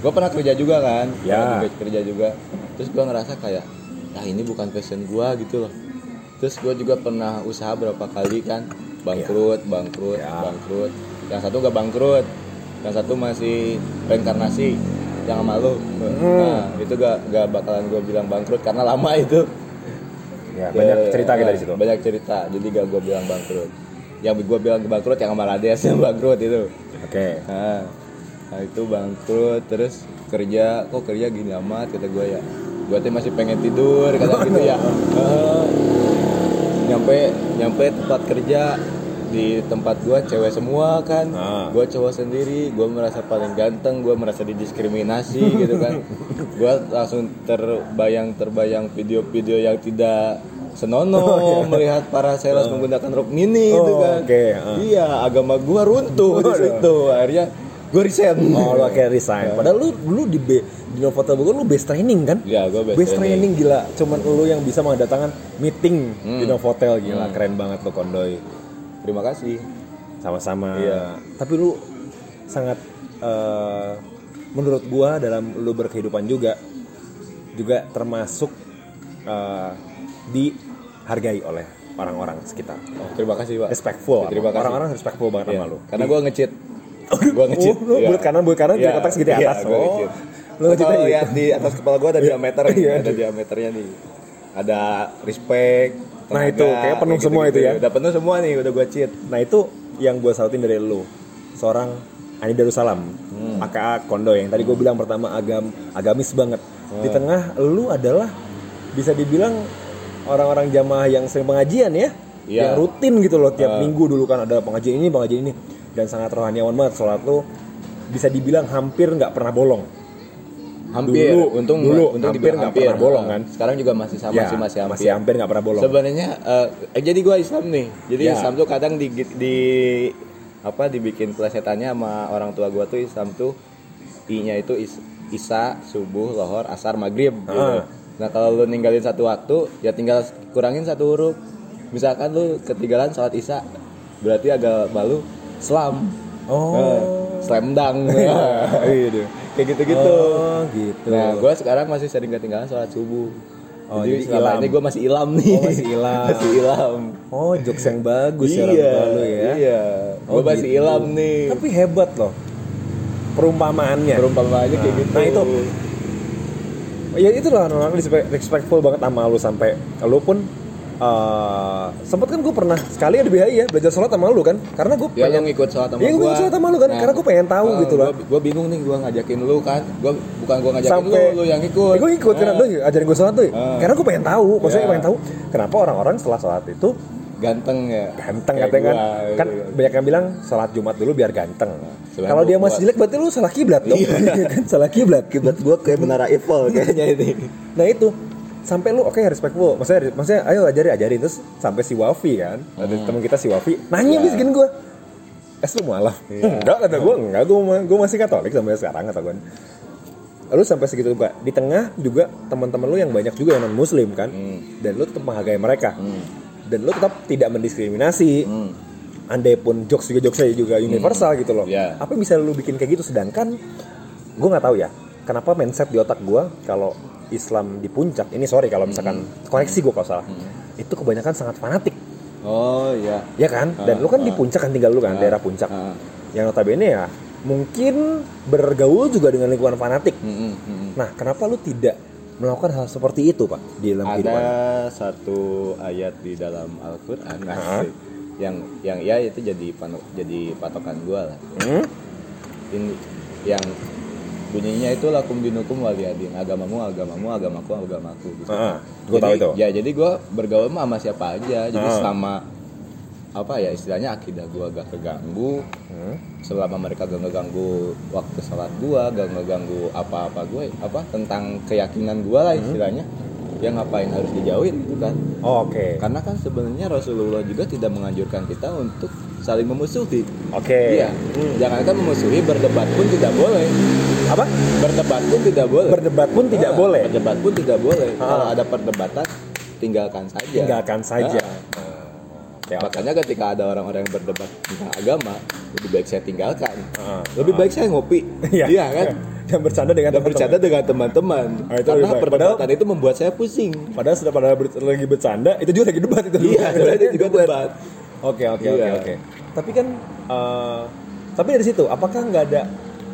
gua pernah kerja juga kan Ya. Pernah kerja juga terus gua ngerasa kayak ah ini bukan passion gua gitu loh terus gua juga pernah usaha berapa kali kan bangkrut bangkrut Ya. bangkrut yang satu gak bangkrut yang satu masih reinkarnasi yang sama lu nah itu gak gak bakalan gua bilang bangkrut karena lama itu Ya, banyak Ya, cerita kita ya, di situ. Banyak cerita, jadi gak gue bilang bangkrut. Yang gue bilang bangkrut yang sama Rades yang bangkrut itu. Oke. Nah, nah, itu bangkrut terus kerja kok kerja gini amat kata gue ya. Gue tuh masih pengen tidur kata gitu ya. *laughs* nyampe nyampe tempat kerja di tempat gua cewek semua kan. Ah. gua cowok sendiri gua merasa paling ganteng gua merasa didiskriminasi *laughs* gitu kan. Gua langsung terbayang terbayang video-video yang tidak senonoh melihat para sales menggunakan rok mini gitu Oh, kan. oke, ah. iya agama gua runtuh di situ. Akhirnya gua resign. Oh, lu akhirnya resign. Padahal lu dulu di B, di Novotel Bogor lu base training kan? Iya, gua base base training. gila. Cuman lu yang bisa mendatangkan meeting Hmm. di Novotel gila. Keren banget lu Kondoy. terima kasih Sama-sama. Iya. Tapi lu sangat eh, menurut gua dalam lu berkehidupan juga juga termasuk eh, dihargai oleh orang-orang sekitar. oh, terima kasih pak Respectful. terima kasih Orang-orang respectful banget Iya, sama lu. karena gua ngecit gua ngecit Oh, lu Iya. bulat kanan, bulat kanan, Iya, di kotak segede iya, atas. Oh. Lu ngecitnya kalau gitu. lihat di atas kepala gua ada diameter nih, Iya. ada diameternya nih. Ada respect. Nah, itu, kayak penuh semua itu ya. Udah penuh semua nih, udah gua cheat. Nah itu yang gue sautin dari lu Seorang Ani Darussalam Hmm. aka Kondo yang tadi gue bilang pertama agam agamis banget Di tengah lu adalah Bisa dibilang orang-orang jamaah yang sering pengajian ya Iya. Yang rutin gitu loh tiap minggu dulu kan ada pengajian ini pengajian ini Dan sangat rohaniawan banget sholat lu Bisa dibilang hampir nggak pernah bolong Hampir, Dulu, untung dulu, untung hampir nggak pernah bolong, kan? Sekarang juga masih sama Ya, sih masih hampir. masih hampir nggak pernah bolong Sebenarnya eh, eh, jadi gua Islam nih. Jadi Ya. Islam tuh kadang di, di apa dibikin plesetannya sama orang tua gua tuh Islam tuh I-nya itu is, Isa, subuh, lohor, asar, maghrib gitu. Ah. Nah, kalau lu ninggalin satu waktu, ya tinggal kurangin satu huruf. Misalkan lu ketinggalan sholat Isya, berarti agak malu Islam. Oh Eh, slam dunk. *laughs* Iya deh. Kayak gitu-gitu. Oh gitu Nah, gue sekarang masih sering ketinggalan sholat subuh. Oh, jadi, jadi selama ilam. ini gue masih ilam nih. Oh, masih ilam. *laughs* masih ilam. Oh jokes yang bagus ya iya, tua lu ya iya. Oh, gue masih gitu. ilam nih. Tapi hebat loh perumpamaannya. Perumpamaannya kayak gitu. Nah, itu. Ya itu lah orang respect- respectful banget sama lu sampai lu pun eh sempet kan gue pernah sekali ada BHI ya belajar sholat sama lu kan karena gue Ya lo ngikut sholat sama Iya, gua gua. ngikut sholat sama lu kan, karena gua pengen tahu gitu loh. Gue bingung nih, gue ngajakin lu kan. Gue bukan gue ngajakin Sampai- lu, lu yang ikut. gue ikut karena Nah, lu ajarin gue sholat tuh Ah. karena gue pengen tahu maksudnya Ya. pengen tahu kenapa orang-orang setelah sholat itu ganteng ya. ganteng Kayak katanya kan gua, kan gitu. banyak yang bilang sholat jumat dulu biar ganteng sebenarnya kalau dia masih jelek berarti lu salah kiblat dong Iya *laughs* kan salah kiblat Kiblat gue kayak menara Eiffel kayaknya ini. nah itu sampai lu oke respectful. Maksudnya maksudnya ayo ajari ajarin. Terus sampai si Wafi kan ada teman kita si Wafi nanya Ya. bisikin gue es lu mualaf. *laughs* Enggak kata gue enggak. Gue gue masih katolik sampai sekarang kata gue lu sampai segitu juga di tengah juga teman-teman lu yang banyak juga yang non muslim kan Hmm. dan lu tetap menghargai mereka. Dan lu tetap tidak mendiskriminasi. Hmm. andai pun jokes juga jokes saya juga universal gitu loh. Ya. apa bisa lu bikin kayak gitu? Sedangkan gue nggak tahu ya kenapa mindset di otak gue kalau Islam di puncak ini sorry kalau misalkan koreksi gue kalau salah itu kebanyakan sangat fanatik Oh iya. ya kan dan lu kan di puncak kan tinggal lu kan daerah puncak Ah. yang notabene ya mungkin bergaul juga dengan lingkungan fanatik Mm-mm, mm-mm. nah kenapa lu tidak melakukan hal seperti itu pak di dalam Ada kehidupan satu ayat di dalam Al-Qur'an Hah? asik. yang yang ya itu jadi panu, jadi patokan gua lah. Hmm? Ini yang bunyinya itu lakum dinukum waliyadin agamamu agamamu agamaku agamaku gitu. Ah, gua Jadi- tahu itu. Ya jadi gua bergaul sama siapa aja. Jadi Ah. selama apa ya istilahnya akidah gua gak keganggu, Hmm? selama mereka gak ngeganggu waktu sholat gua, gak ngeganggu apa-apa gue, apa tentang keyakinan gua lah istilahnya, ya ngapain harus dijauhin gitu kan? Oh, oke Karena kan sebenarnya Rasulullah juga tidak menganjurkan kita untuk saling memusuhi. oke Iya, jangankan memusuhi, berdebat pun tidak boleh. apa Berdebat pun tidak boleh. berdebat pun tidak Ah, boleh Berdebat pun tidak boleh. Ah. Kalau ada perdebatan, tinggalkan saja. tinggalkan saja Ah. oke oke. Makanya ketika ada orang-orang yang berdebat tentang agama, lebih baik saya tinggalkan. Ah, lebih baik saya ngopi. *laughs* iya kan? *laughs* Yang bercanda dengan Dan bercanda dengan teman-teman. Ah, itu Karena perdebatan itu membuat saya pusing. Padahal sudah pada lagi bercanda, itu juga lagi debat itu. Iya, *laughs* itu juga debat. Oke oke oke Iya. oke. Tapi kan, eh, tapi dari situ, apakah nggak ada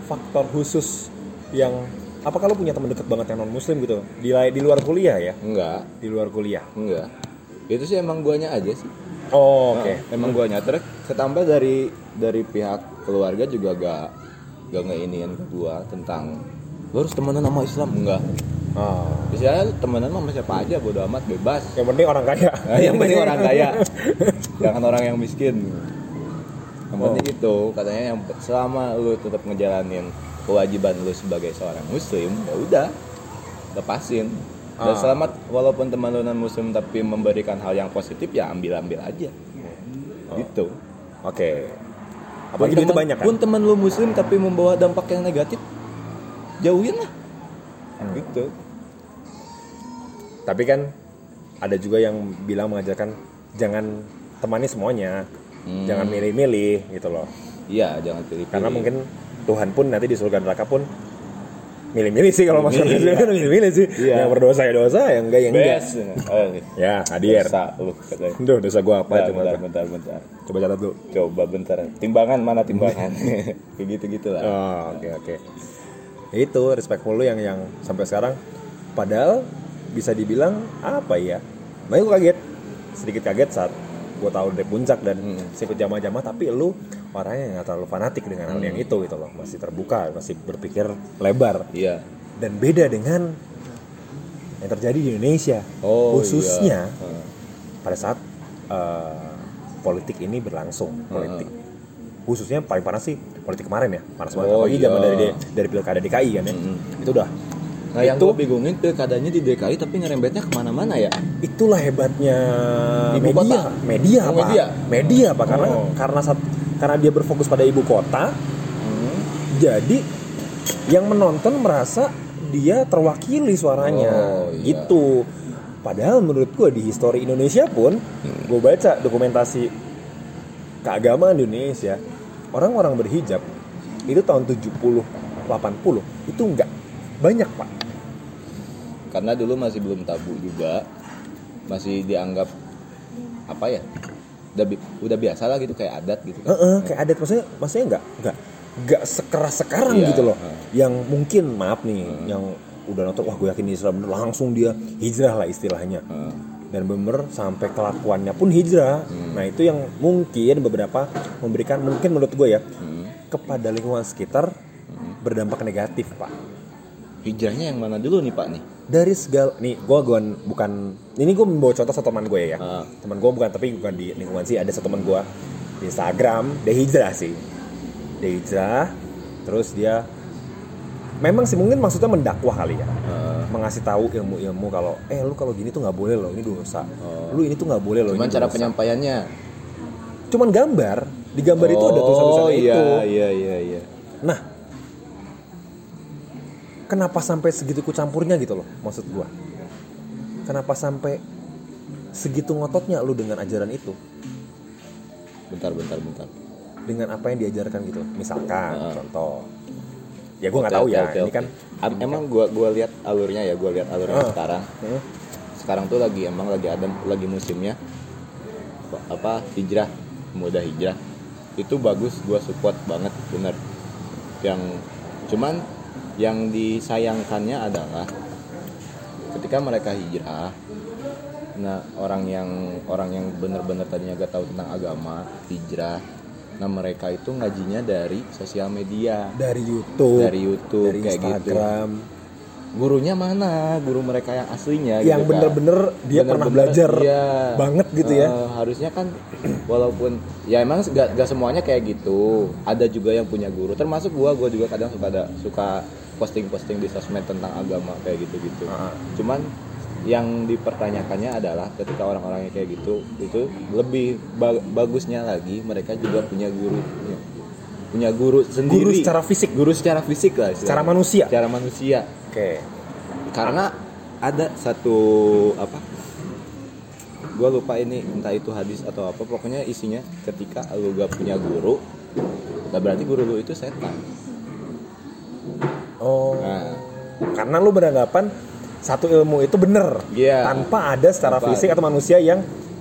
faktor khusus yang, apakah lo punya teman dekat banget yang non muslim gitu di di luar kuliah ya? Enggak, Di luar kuliah. enggak. Itu sih emang guanya aja sih. Oh, oke. Nah, emang guanya terus ketambah dari dari pihak keluarga juga gak gak ngeiniin ke gua tentang lu harus temenan sama Islam enggak. Oh. Bisa temenan sama siapa aja bodo amat bebas. Yang penting orang kaya. Nah, yang penting orang kaya, *laughs* jangan orang yang miskin. Yang Oh. penting itu katanya yang selama lu tetap ngejalanin kewajiban lu sebagai seorang muslim, ya udah lepasin. Dan Ah. selamat walaupun teman lu non muslim tapi memberikan hal yang positif ya ambil ambil aja. Gitu. Oke. Pun Apalagi banyak kan? Pun teman lu muslim tapi membawa dampak yang negatif, jauhin lah. Hmm. Gitu. Tapi kan ada juga yang bilang mengajarkan jangan temani semuanya, Hmm. jangan milih-milih gitu loh. Iya, jangan pilih. Karena mungkin Tuhan pun nanti di surga neraka pun milih-milih sih kalau masuk surga kan milih-milih sih. Iya. Yang berdosa ya dosa, yang enggak ya enggak. Oh, Ya, hadir. dosa lu katanya. Duh, dosa gua apa Bentar, coba? bentar, bentar, bentar. Coba catat dulu. Coba bentar. Timbangan mana timbangan? *laughs* Kayak gitu-gitu lah. Oh, oke oke. Itu respectful lu yang yang sampai sekarang padahal bisa dibilang apa ya? Makanya gue kaget. Sedikit kaget saat gue tahu dari puncak dan Hmm. sikut jamaah-jamaah tapi lu orangnya yang gak terlalu fanatik dengan hal yang Hmm. itu gitu loh. Masih terbuka, masih berpikir lebar Iya. dan beda dengan yang terjadi di Indonesia. Oh, Khususnya iya. Pada saat eh, politik ini berlangsung Hmm. politik khususnya paling panas sih politik kemarin ya panas banget Oh, apalagi iya. zaman dari dari pilkada DKI kan ya Mm-mm. itu udah Nah, yang Itu- gue bingungin pilkadanya di DKI tapi ngerembetnya ke mana-mana ya. itulah hebatnya Ibu media kota? media Oh, pak media? media pak karena Oh. karena saat karena dia berfokus pada ibu kota Hmm. jadi yang menonton merasa dia terwakili suaranya Oh, iya. gitu padahal menurut gue di histori Indonesia pun Hmm. gue baca dokumentasi keagamaan di Indonesia orang-orang berhijab itu tahun 70 80 itu enggak banyak pak Karena dulu masih belum tabu juga. Masih dianggap apa ya? Udah, bi- udah biasa lah gitu kayak adat gitu kan. Heeh, kayak adat maksudnya maksudnya enggak enggak enggak sekeras sekarang Iya, gitu loh heeh. yang mungkin maaf nih yang udah nonton wah gue yakin Islam bener langsung dia hijrah lah istilahnya. Dan bener sampai kelakuannya pun hijrah Hmm. nah itu yang mungkin beberapa memberikan mungkin menurut gue ya Hmm. kepada lingkungan sekitar berdampak negatif pak Hijrahnya yang mana dulu nih Pak nih? dari segala nih gue gue bukan ini gue membawa contoh satu teman gue ya Ah. teman gue bukan tapi bukan di lingkungan sih ada satu teman gue di Instagram dia hijrah sih dia hijrah terus dia memang sih mungkin maksudnya mendakwah kali ya Heeh. mengasih tahu ilmu-ilmu kalau eh lu kalau gini tuh nggak boleh loh ini dosa Oh. lu ini tuh nggak boleh loh Cuman ini cara dosa. penyampaiannya. cuman gambar di gambar itu ada tulisan-tulisan oh, itu iya, iya, iya, iya. Nah, kenapa sampai segitu kucampurnya gitu loh, maksud gua? Kenapa sampai segitu ngototnya lu dengan ajaran itu, Bentar, bentar, bentar. dengan apa yang diajarkan gitu? Misalkan, Ah. contoh, ya gua nggak tahu ya, oke, ini kan, Am- emang gua gua lihat alurnya ya, gua lihat alurnya Ah. sekarang. Hmm, Sekarang tuh lagi emang lagi ada lagi musimnya apa- apa hijrah, muda hijrah. Itu bagus, gua support banget, bener. Yang cuman yang disayangkannya adalah ketika mereka hijrah nah orang yang orang yang bener-bener tadinya gak tahu tentang agama hijrah nah mereka itu ngajinya dari sosial media dari YouTube, dari YouTube dari kayak gitu Instagram, gurunya mana guru mereka yang aslinya yang gitu kan. bener-bener dia pernah Bener-bener, belajar iya. banget gitu ya. Eh, harusnya kan walaupun ya emang gak, gak semuanya kayak gitu ada juga yang punya guru termasuk gua gua juga kadang suka ada suka posting-posting di sosmed tentang agama kayak gitu-gitu Ah. cuman yang dipertanyakannya adalah ketika orang-orang yang kayak gitu itu lebih ba- bagusnya lagi mereka juga punya guru punya guru sendiri Guru secara fisik, guru secara fisik lah secara istilahnya. manusia. secara manusia Oke, karena ada satu apa gue lupa ini entah itu hadis atau apa pokoknya isinya ketika lu gak punya guru nah berarti guru lu itu setan Oh. Nah. Karena lu beranggapan satu ilmu itu bener Iya. tanpa ada secara Tanpa- fisik atau manusia yang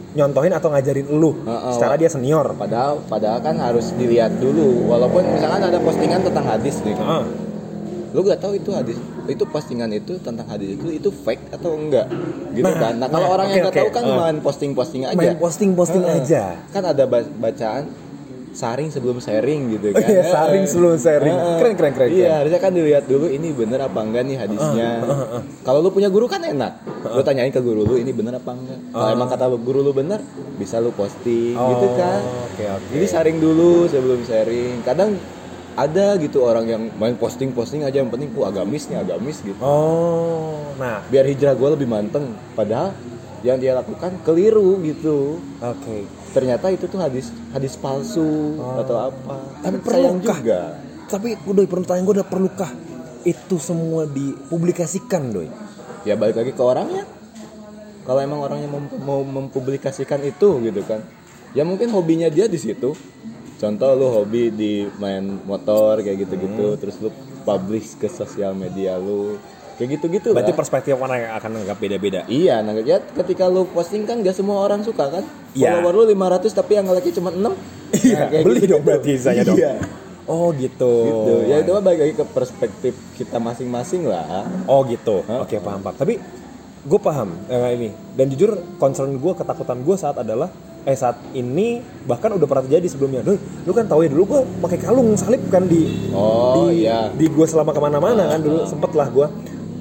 nyontohin atau ngajarin lu Heeh, secara Wak. dia senior. padahal padahal kan harus dilihat dulu walaupun misalkan ada postingan tentang hadis nih Heeh. lu gak tahu itu hadis itu postingan itu tentang hadis itu itu fake atau enggak gitu Nah, kan nah kalau nah, orang oke, yang nggak oke. tahu kan Eh. main posting posting aja Main posting-posting Heeh. aja. kan ada ba- bacaan saring sebelum sharing gitu Oh kan iya, saring sebelum sharing. Keren, keren, keren, iya harusnya kan dilihat dulu ini bener apa enggak nih hadisnya kalau lu punya guru kan enak lu tanyain ke guru lu ini bener apa enggak kalau emang kata guru lu bener bisa lu posting gitu kan Oh, Oke, oke. jadi saring dulu sebelum sharing. Kadang ada gitu orang yang main posting-posting aja yang penting ku agamis nih agamis gitu. Oh, nah, Biar hijrah gue lebih manteng. Padahal yang dia lakukan keliru gitu. oke. Ternyata itu tuh hadis hadis palsu atau apa. Tapi sayang perlukah? juga. Tapi udah pertanyaan gue udah perlukah itu semua dipublikasikan, doi? Ya balik lagi ke orangnya. Kalau emang orangnya mem- mau mempublikasikan itu gitu kan. Ya mungkin hobinya dia di situ. Contoh lu hobi di main motor kayak gitu-gitu terus lu publish ke sosial media lu. Kayak gitu-gitu Berarti lah. perspektif orang yang akan anggap beda-beda. Iya, nah ya ketika lu posting kan gak semua orang suka kan? Iya. Follower lu 500 tapi yang like cuma 6. *laughs* Iya, beli dong berarti saya dong. Iya. Oh gitu. Gitu. Ya itu mah balik lagi ke perspektif kita masing-masing lah. Oh gitu. Oke paham paham. Tapi gue paham eh, ini. Dan jujur concern gue ketakutan gue saat adalah eh saat ini bahkan udah pernah terjadi sebelumnya. Duh, lu kan tahu ya dulu gue pakai kalung salib kan di Oh, di, iya. di gue selama ke mana-mana kan dulu sempet lah gue.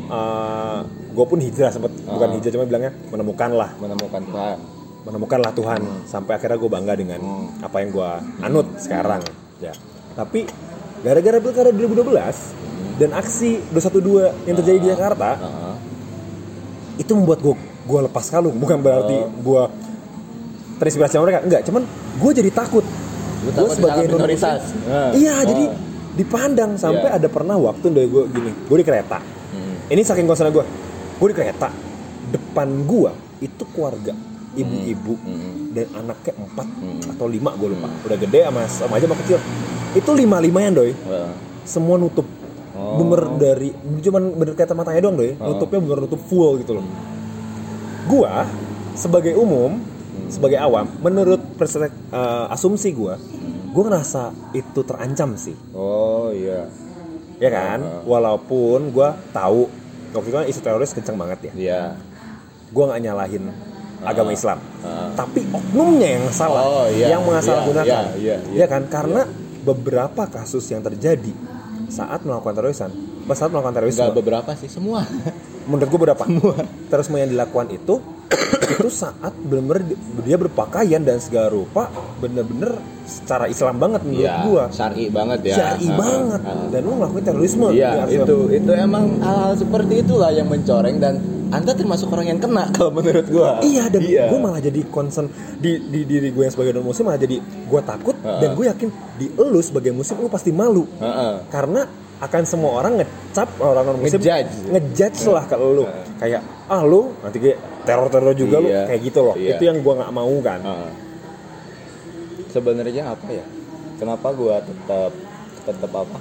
Uh, gue pun hijrah sempet bukan Ah. hijrah cuma bilangnya menemukan lah Menemukan Tuhan. menemukanlah Tuhan sampai akhirnya gue bangga dengan Hmm. apa yang gue anut sekarang ya tapi gara-gara pilkada 2012 dan aksi 212 yang terjadi di Jakarta Heeh. itu membuat gue gue lepas kalung bukan berarti Oh. gue terinspirasi sama mereka enggak cuman gue jadi takut gue sebagai minoritas. iya Oh. jadi dipandang sampai Iya. ada pernah waktu dari gue gini gue di kereta Hmm. Ini saking concern gue gue di kereta depan gue itu keluarga ibu-ibu Hmm. dan anaknya empat Hmm. atau lima gue lupa udah gede sama sama aja sama kecil itu lima limanya doy Heeh. semua nutup Oh. bener dari cuman bener kata matanya doang doy Oh. nutupnya bener nutup full gitu loh gua sebagai umum sebagai awam menurut perspek- eh, asumsi gua gua ngerasa itu terancam sih Oh iya. Ya kan? Oh. walaupun gua tahu waktu itu kan isu teroris kenceng banget ya. Iya. gua nggak nyalahin agama Islam. Ah. tapi oknumnya yang salah Oh, iya, yang mengasalgunakan iya, iya, ya iya, kan? Karena beberapa kasus yang terjadi saat melakukan terorisme pas saat melakukan terorisme. Enggak beberapa sih, semua. menurut gue berapa terorisme yang dilakukan itu itu saat benar-benar di- dia berpakaian dan segala rupa bener-bener secara Islam banget menurut Iya, gua syar'i banget ya. syar'i Ah, banget ah. dan lu ngelakuin terorisme Iya, Arab. itu itu emang hal-hal seperti itulah yang mencoreng dan Anda termasuk orang yang kena *laughs* kalau menurut gua. Iya dan Iya. gue malah jadi concern di, di diri gue yang sebagai non muslim malah jadi gue takut Heeh. dan gue yakin di lu sebagai muslim lu pasti malu Heeh. karena akan semua orang ngecap orang non muslim Ngejudge. ngejudge lah ke lu Heeh. kayak ah lu nanti kayak teror teror juga lu Iya. kayak gitu loh Iya. itu yang gue nggak mau kan Heeh. Sebenarnya apa ya? Kenapa gua tetap tetap apa?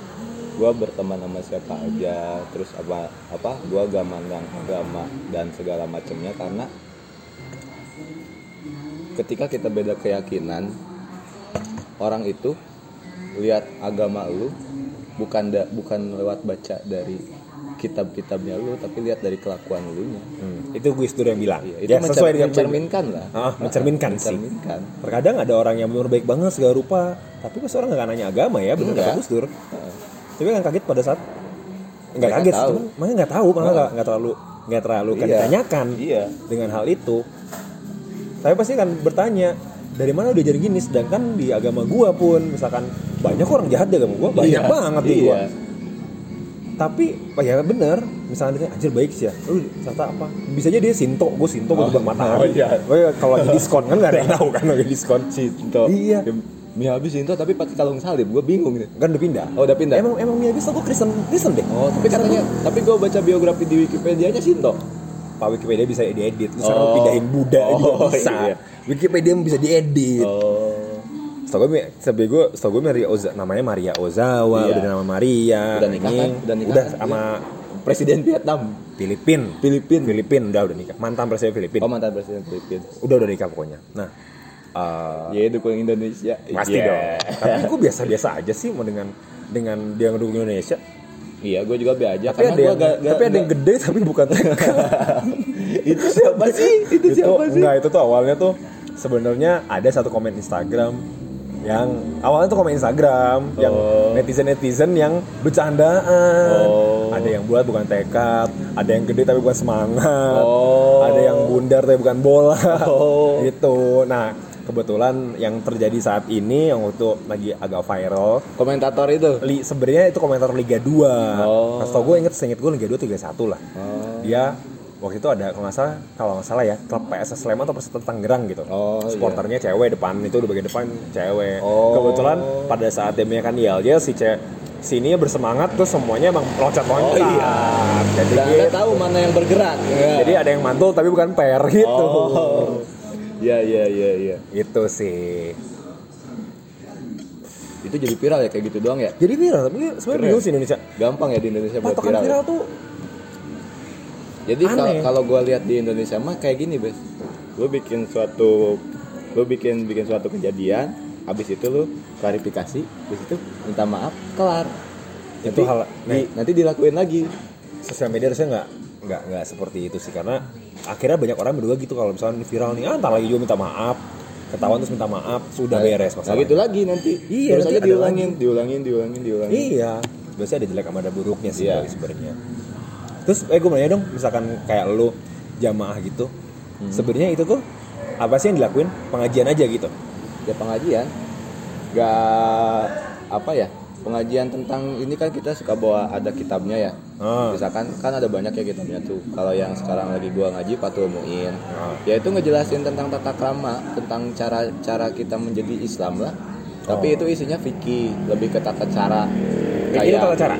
Gua berteman sama siapa aja, terus apa apa? Gua gak mandang agama dan segala macamnya karena ketika kita beda keyakinan, orang itu lihat agama lu bukan da, bukan lewat baca dari kitab-kitabnya lu, tapi lihat dari kelakuan lu nya. Hmm, itu Gus Dur yang bilang Iya, itu ya sesuai dengan mencerminkan lah. Ah, mencerminkan sih. mencerminkan. terkadang ada orang yang benar baik banget segala rupa tapi pas orang nggak nanya agama ya Enggak. kata Gus Dur tapi kan kaget pada saat nggak kaget tahu. cuman makanya nggak tahu malah nggak terlalu nggak terlalu kan Iya. ditanyakan Iya. dengan hal itu tapi pasti kan bertanya dari mana udah jadi gini sedangkan di agama gua pun misalkan banyak orang jahat di agama gua banyak Iya, banget di iya. gua tapi oh ya bener misalnya dia anjir baik sih ya lu ternyata apa bisa aja dia sinto gue sinto gue Oh, juga matahari oh iya. Gua kalau lagi diskon kan nggak ada yang tahu kan lagi diskon Sinto. Iya. Mie habis Sinto tapi pakai kalung salib. Gue bingung nih. kan udah pindah Oh, udah pindah? emang emang Miyagi gue Kristen Kristen deh Oh, tapi katanya tapi gue baca biografi di Wikipedia nya Sinto. Pak Wikipedia bisa diedit. Sekarang Oh. pindahin Buddha juga Oh, bisa. iya. Wikipedia bisa diedit. Oh. Setahu gue, setahu gue, setahu gue Maria Oza, namanya Maria Ozawa, Iya. udah nama Maria. Udah nikah kan? Udah nikah Udah kan? sama Presiden Vietnam. Filipin. Filipin. Filipin udah udah nikah. Mantan presiden Filipin. Oh mantan presiden Filipin. Udah udah nikah pokoknya. Nah, eh, Ya dukung Indonesia. pasti Iya. dong. Tapi gue biasa-biasa aja sih mau dengan dengan dia ngedukung Indonesia. Iya, gue juga be aja. Tapi ada yang, gak- gak- tapi ada yang gede tapi bukan TK. *laughs* itu siapa sih? Itu siapa sih? Enggak, itu tuh awalnya tuh sebenarnya ada satu komen Instagram yang awalnya tuh komen Instagram yang Oh. netizen-netizen yang bercandaan. Oh. Ada yang buat bukan tekad, ada yang gede tapi bukan semangat. Oh. Ada yang bundar tapi bukan bola. Oh. *laughs* Gitu. Nah, kebetulan yang terjadi saat ini yang waktu lagi agak viral Komentator itu. Li, sebenarnya itu komentar Liga 2. Oh. Pas tau gue inget, seinget gue Liga 2 Liga 1 lah. Oh. Dia waktu itu ada kalau nggak salah kalau nggak salah ya klub PSS Sleman atau Persita Tangerang gitu. Oh, iya. Supporternya cewek depan itu di bagian depan cewek. Oh. Kebetulan pada saat dia kan yel-yel si ce sini bersemangat terus semuanya emang loncat-loncat. Oh, iya. Jadi gitu. tahu mana yang bergerak. Iya. Jadi ada yang mantul tapi bukan per gitu. Oh. Iya, iya, iya, iya. Itu sih. Itu jadi viral ya kayak gitu doang ya? Jadi viral tapi sebenarnya bingung sih Indonesia. Gampang ya di Indonesia buat Patokan viral. viral ya? tuh Jadi kalau gue lihat di Indonesia mah kayak gini, Bes. Lu bikin suatu lu bikin bikin suatu kejadian, habis itu lu klarifikasi, habis itu minta maaf, kelar. Itu Nanti, hal- di- nanti dilakuin lagi. sosial media harusnya nggak nggak nggak seperti itu sih karena akhirnya banyak orang berdua gitu kalau misalnya viral nih ah, ntar lagi juga minta maaf ketahuan terus minta maaf sudah beres Nah masalah gitu lagi nanti. Iya, Terus nanti aja ada diulangin, diulangin, diulangin, diulangin. iya biasanya ada jelek sama ada buruknya sih Iya. Sebenarnya terus eh gue mau nanya dong misalkan kayak lu jamaah gitu Hmm. sebenarnya itu tuh apa sih yang dilakuin pengajian aja gitu ya pengajian gak apa ya pengajian tentang ini kan kita suka bawa ada kitabnya ya Ah. misalkan kan ada banyak ya kitabnya tuh kalau yang sekarang lagi gua ngaji Fatul Muin Ah. ya itu ngejelasin tentang tata krama tentang cara cara kita menjadi Islam lah tapi Oh. itu isinya fikih lebih ke tata cara Kayak tata cara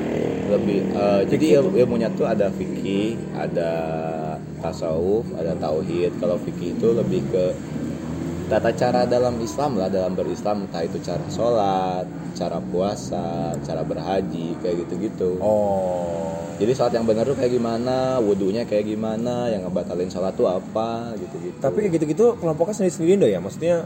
lebih eh, jadi il- ilmunya tuh ada fikih ada tasawuf ada tauhid. Kalau fikih itu lebih ke tata cara dalam Islam lah dalam berislam entah itu cara sholat cara puasa cara berhaji kayak gitu-gitu. Oh. Jadi sholat yang benar tuh kayak gimana wudhunya kayak gimana yang ngebatalin sholat tuh apa gitu-gitu. Tapi kayak gitu-gitu kelompoknya sendiri-sendiri dong ya? Maksudnya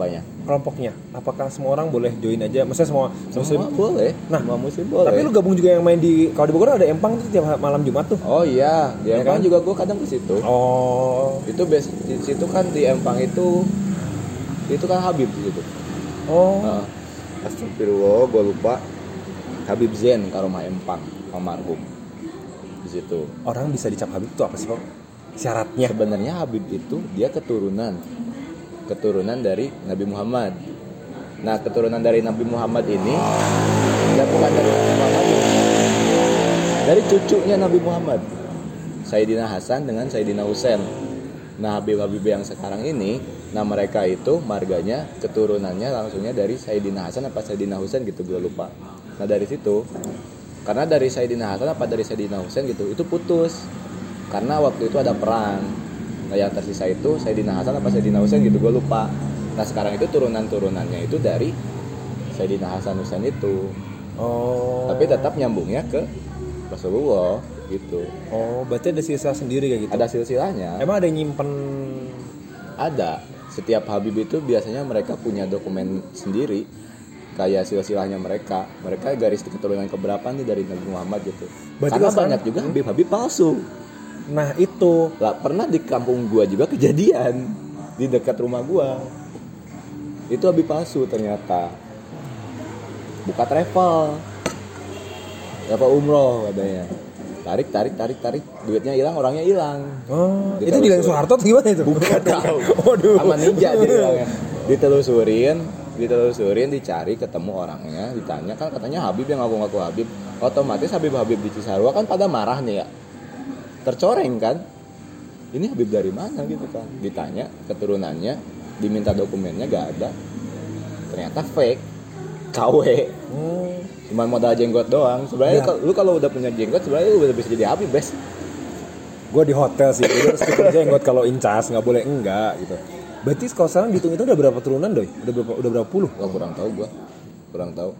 apanya kelompoknya apakah semua orang boleh join aja maksudnya semua muslim semua boleh Nah, semua muslim boleh tapi lu gabung juga yang main di kalau di Bogor ada empang tuh tiap malam Jumat tuh oh iya di Ya Empang kan? juga gue kadang ke situ oh itu base di situ kan di Empang itu itu kan Habib di situ oh Nah, Astagfirullah, gue lupa. Habib Zen ke rumah Empang, almarhum. Di situ. orang bisa dicap Habib itu apa sih Pak? Syaratnya. Sebenarnya Habib itu dia keturunan keturunan dari Nabi Muhammad. Nah, keturunan dari Nabi Muhammad ini ya bukan dari Nabi Muhammad. Dari cucunya Nabi Muhammad. Sayyidina Hasan dengan Sayyidina Husain. Nah, Habib-habib yang sekarang ini, nah mereka itu marganya keturunannya langsungnya dari Sayyidina Hasan apa Sayyidina Husain gitu gue lupa. Nah, dari situ karena dari Sayyidina Hasan apa dari Sayyidina Husain gitu itu putus karena waktu itu ada perang nah yang tersisa itu Sayyidina Hasan apa Sayyidina Husain gitu gue lupa. Nah sekarang itu turunan turunannya itu dari Sayyidina Hasan Husain itu. Oh. tapi tetap nyambungnya ke Rasulullah gitu. Oh, berarti ada sisa sendiri kayak gitu. ada silsilahnya. Emang ada yang nyimpen? Ada. Setiap Habib itu biasanya mereka punya dokumen sendiri kayak silsilahnya mereka. Mereka garis keturunan keberapa nih dari Nabi Muhammad gitu? Berarti karena banyak juga Habib-Habib palsu Nah, itu. lah pernah di kampung gua juga kejadian. Di dekat rumah gua. Itu Habib palsu ternyata. Buka travel. Travel umroh katanya. Tarik tarik tarik tarik. Duitnya hilang orangnya hilang. Oh, itu di Soeharto atau gimana itu? Bukan *laughs* tahu. Waduh. sama ninja dia bilangnya. Ditelusurin ditelusurin dicari ketemu orangnya ditanya. Kan katanya Habib yang ngaku-ngaku Habib. Otomatis Habib-Habib di Cisarua kan pada marah nih ya tercoreng kan? Ini Habib dari mana gitu kan ditanya keturunannya diminta dokumennya gak ada. Ternyata fake. KW Hmm. cuma modal jenggot doang. Sebenarnya Ya. lu kalau udah punya jenggot sebenarnya lu udah bisa jadi Habib bes. Gue di hotel sih. Jadi harus cukur jenggot kalau incas nggak boleh enggak gitu. Berarti kalau sekarang dihitung itu udah berapa turunan doi? Udah berapa udah berapa puluh? Wah, kurang tahu gua. Kurang tahu.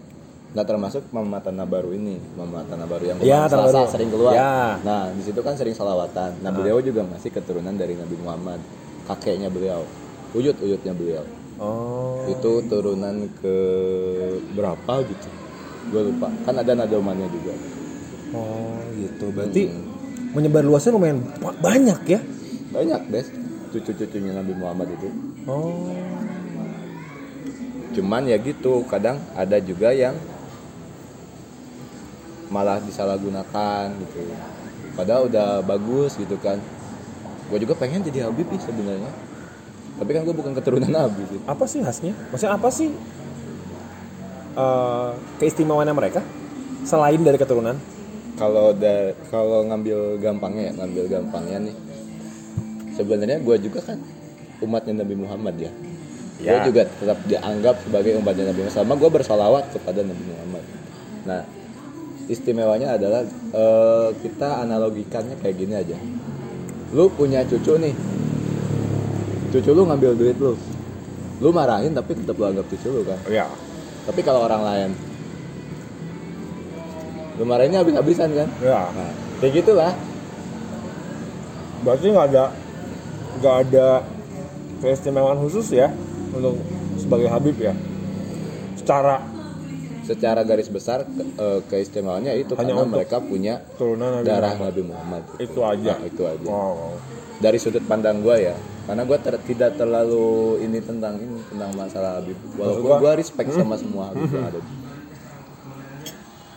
Nggak termasuk Mama Tanah Baru ini, Mama Tanah Baru yang Ya, Tanah Selasa Baru. sering keluar. Ya. Nah, di situ kan sering salawatan. Nah, beliau juga masih keturunan dari Nabi Muhammad, kakeknya beliau. Uyut-uyutnya beliau. oh Itu turunan ke berapa gitu. Gue lupa. Kan ada nadomannya juga. oh gitu berarti menyebar luasnya lumayan ba- banyak ya Banyak, Des. Cucu-cucunya Nabi Muhammad itu. oh Cuman ya gitu, kadang ada juga yang malah disalahgunakan gitu. Padahal udah bagus gitu kan. Gue juga pengen jadi Habib sih sebenarnya. Tapi kan gue bukan keturunan Nabi gitu. apa sih khasnya maksudnya apa sih eh, keistimewaannya mereka selain dari keturunan Kalau da- kalau ngambil gampangnya ya, ngambil gampangnya nih. Sebenarnya gue juga kan umatnya Nabi Muhammad ya. Gue Ya. juga tetap dianggap sebagai umatnya Nabi Muhammad. Sama gue bersolawat kepada Nabi Muhammad. Nah, istimewanya adalah eh, kita analogikannya kayak gini aja. Lu punya cucu nih, cucu lu ngambil duit lu, lu marahin tapi tetap lu anggap cucu lu kan. ya Tapi kalau orang lain, lu marahinnya habis-habisan kan. ya Nah, kayak gitulah. berarti nggak ada nggak ada keistimewaan khusus ya untuk sebagai Habib ya secara Secara garis besar ke, eh, keistimewaannya itu Hanya karena mereka punya turunan Nabi darah Muhammad. Nabi Muhammad. itu aja Nah, itu aja. oh Dari sudut pandang gue ya, karena gue tidak terlalu ini tentang ini tentang masalah Habib. Walaupun gua- gue respect sama semua Habib yang ada.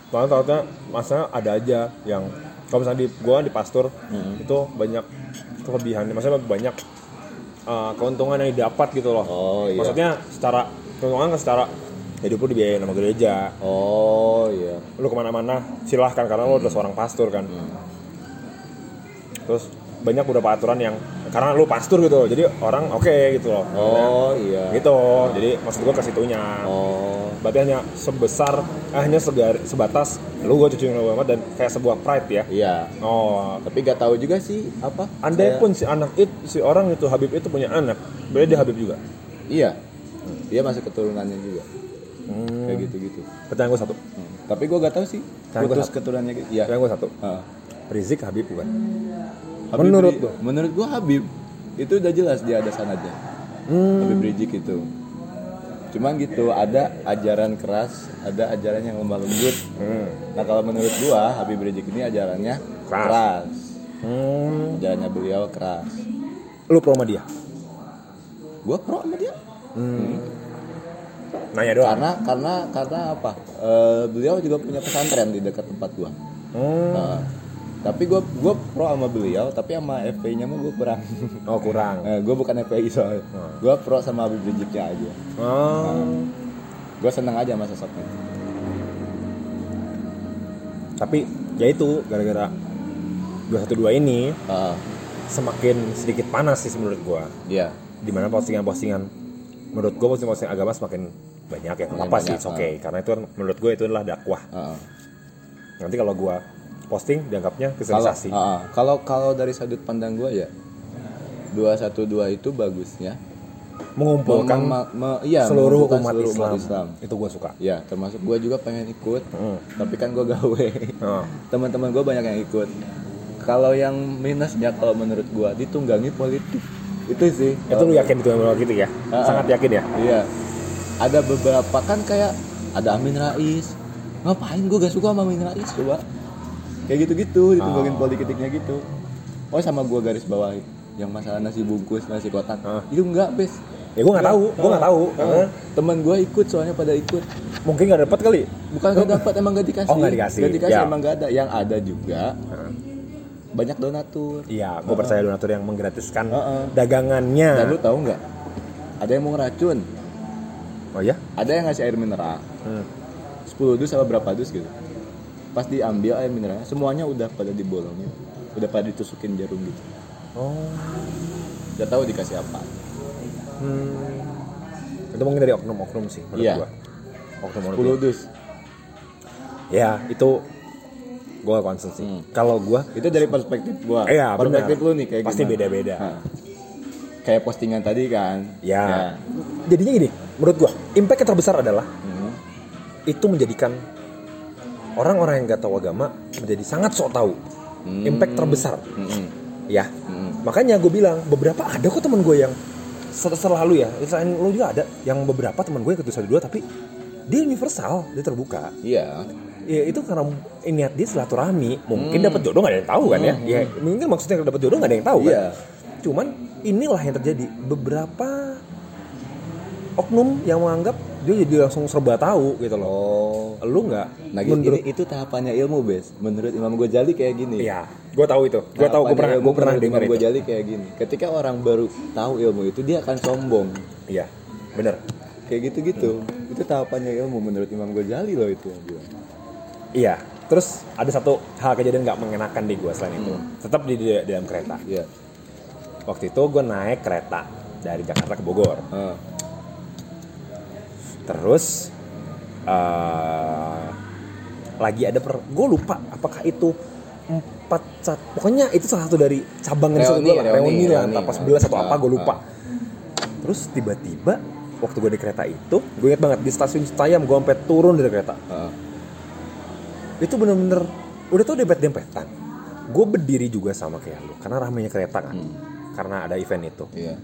Soalnya takutnya masalah ada aja yang kalau misalnya di gua di pastor Hmm. itu banyak kelebihan, maksudnya banyak uh, keuntungan yang didapat gitu loh. Oh iya. Maksudnya secara keuntungan secara hidup lu dibiayain sama gereja, Oh iya. lu ke mana-mana silahkan karena lu udah seorang pastor kan. Hmm. Terus banyak beberapa aturan yang karena lu pastor gitu, jadi orang oke gitu loh. Oh iya. Gitu, jadi maksud gua ke situnya. Oh. Berarti hanya sebesar, eh, hanya segar, sebatas lu gua cucu Nabi Muhammad dan kayak sebuah pride ya. Iya. Oh, Tapi gak tahu juga sih apa. andai Kayak- pun si anak itu, si orang itu Habib itu punya anak, berarti dia Habib juga. Iya. Dia masuk keturunannya juga. Hmm. Kayak gitu-gitu. Pertanyaan gue satu. Hmm. Tapi gue gak tahu sih. Gua Putus keturunannya gitu. Iya. Pertanyaan gue satu. Ah. Rizik Habib bukan? Habib Menurut lu? Menurut gua Habib itu udah jelas dia ada sanadnya. Hmm. Habib Rizik itu. Cuman gitu, ada ajaran keras, ada ajaran yang lemah lembut. Hmm. Nah kalau menurut gua Habib Rizik ini ajarannya Keras. keras. Hmm. Ajarannya beliau keras. Lu pro sama dia? Gua pro sama dia. Nanya doang. Karena karena karena apa? Eh, beliau juga punya pesantren di dekat tempat gua. Hmm. Nah, tapi gua gua pro sama beliau, tapi sama FPI-nya mah gua kurang. *laughs* Oh kurang. Nah, gue bukan FPI soalnya. Hmm. Gue pro sama Habib Riziknya aja. Oh. Gue seneng aja sama sosoknya. Tapi ya itu gara-gara 212 ini Ah, semakin sedikit panas sih menurut gua. Iya. Di mana postingan-postingan menurut gua postingan-postingan agama semakin banyak ya. Apa sih? It's okay. Karena itu kan menurut gua itu adalah dakwah. Ah. Nanti kalau gua posting dianggapnya Kalau kristenisasi. ah, ah. kalau kalau dari sudut pandang gue ya 212 itu bagusnya mengumpulkan Mem- me- iya, seluruh mengumpulkan umat, seluruh Islam. umat Islam. Itu gua suka. Ya, termasuk gue juga pengen ikut. Hmm. Tapi kan gue gawe. Oh. Teman-teman gue banyak yang ikut. Kalau yang minusnya kalau menurut gue ditunggangi politik. Itu sih. Itu lu yakin itu memang gitu ya? Ah, Sangat yakin ya? Iya. Ada beberapa kan kayak ada Amin Rais. Ngapain gue gak suka sama Amin Rais coba. Kayak gitu-gitu ditunggangin Oh. politiknya gitu. Oh sama gue garis bawahi yang masalah nasi bungkus nasi kotak Ah. itu enggak bes Ya gua nggak tahu, gua nggak tahu. Karena teman gue ikut soalnya pada ikut mungkin nggak dapat kali. bukan gak dapat emang gak dikasih Oh, nggak dikasih. Nggak dikasih Ya. emang gak ada yang ada juga banyak donatur Iya, gua percaya donatur yang menggratiskan Heeh. dagangannya. dan lu tahu nggak ada yang mau ngeracun Oh ya? ada yang ngasih air mineral Hmm. 10 dus apa berapa dus gitu pas diambil air mineralnya semuanya udah pada dibolongin udah pada ditusukin jarum gitu Oh. udah tahu dikasih apa Hmm. Itu mungkin dari oknum-oknum sih menurut Iya. gua. Oknum-oknum. 10 dus Ya, itu gue concern sih kalau gue Itu dari perspektif gua. Iya, perspektif benar. lu nih kayak Pasti beda-beda. Kayak postingan tadi kan. ya jadinya gini menurut gue impact yang terbesar adalah Hmm. itu menjadikan orang-orang yang gak tahu agama menjadi sangat sok tahu Hmm. impact terbesar Mm-mm. ya Mm-mm. makanya gue bilang beberapa ada kok temen gue yang sel- selalu ya selain lo juga ada yang beberapa temen gue yang ketujuh dua tapi dia universal dia terbuka Iya. Ya itu karena niat dia silaturahmi mungkin dapat jodoh gak ada yang tahu kan ya ya mungkin maksudnya dapat jodoh gak ada yang tahu kan Iya. cuman inilah yang terjadi beberapa oknum yang menganggap dia jadi langsung serba tahu gitu loh Oh. lu nggak Nah, gitu, menurut ini- itu tahapannya ilmu, Bes. Menurut Imam Ghazali kayak gini. Iya, gue tahu itu. Gue tahu, gue pernah, gue pernah dengar Imam. Ghazali kayak gini. Ketika orang baru tahu ilmu itu, dia akan sombong. Iya, bener. Kayak gitu-gitu. Itu tahapannya ilmu menurut Imam Ghazali loh itu yang bilang. Iya. Terus ada satu hal kejadian nggak mengenakan di gue selain itu. Tetap di, di, di dalam kereta. Iya. Waktu itu gue naik kereta dari Jakarta ke Bogor. Ah. Terus eh lagi ada per, gue lupa apakah itu empat cat, pokoknya itu salah satu dari cabang yang gue lah, reuni, lah, entah pas 11 atau apa gue lupa. Terus tiba-tiba waktu gue di kereta itu, gue inget banget di stasiun Citayam gue sampai turun dari kereta. Ah. Itu bener-bener udah tau dempet-dempetan gue berdiri juga sama kayak lu karena ramenya kereta kan? Karena ada event itu. Iya.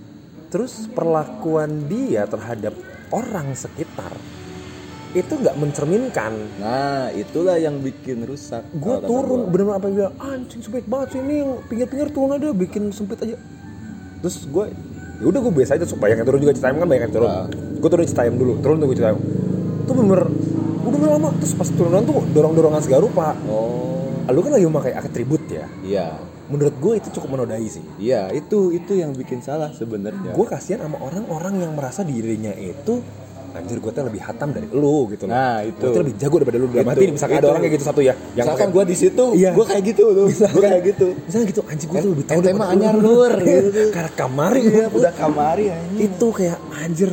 terus perlakuan dia terhadap orang sekitar itu nggak mencerminkan. Nah, itulah yang bikin rusak. gue turun bener-bener apa yang bilang anjing sebaik banget sih ini yang pinggir-pinggir turun aja bikin sempit aja. Terus gue ya udah gue biasa aja so, banyak yang turun juga Citayam kan banyak yang turun. Ah. gue turun Citayam dulu turun tuh gue Citayam tuh bener udah lama terus pas turunan tuh dorong-dorongan segala rupa Oh. lu kan lagi memakai atribut ya Iya. menurut gue itu cukup menodai sih Iya, itu itu yang bikin salah sebenarnya. gue kasihan sama orang-orang yang merasa dirinya itu anjir gue tuh lebih hatam dari lu gitu loh Nah, itu. gue tuh lebih jago daripada lu dalam nih, misalkan ada orang kayak gitu satu ya yang Misalkan gue di situ, Iya. gue kayak gitu loh. Gue kayak gitu. misalnya gitu anjir gue tuh lebih tahu daripada lu. anyar lur, *laughs* gitu. karena kamari Iya, udah kamari anjing. itu kayak anjir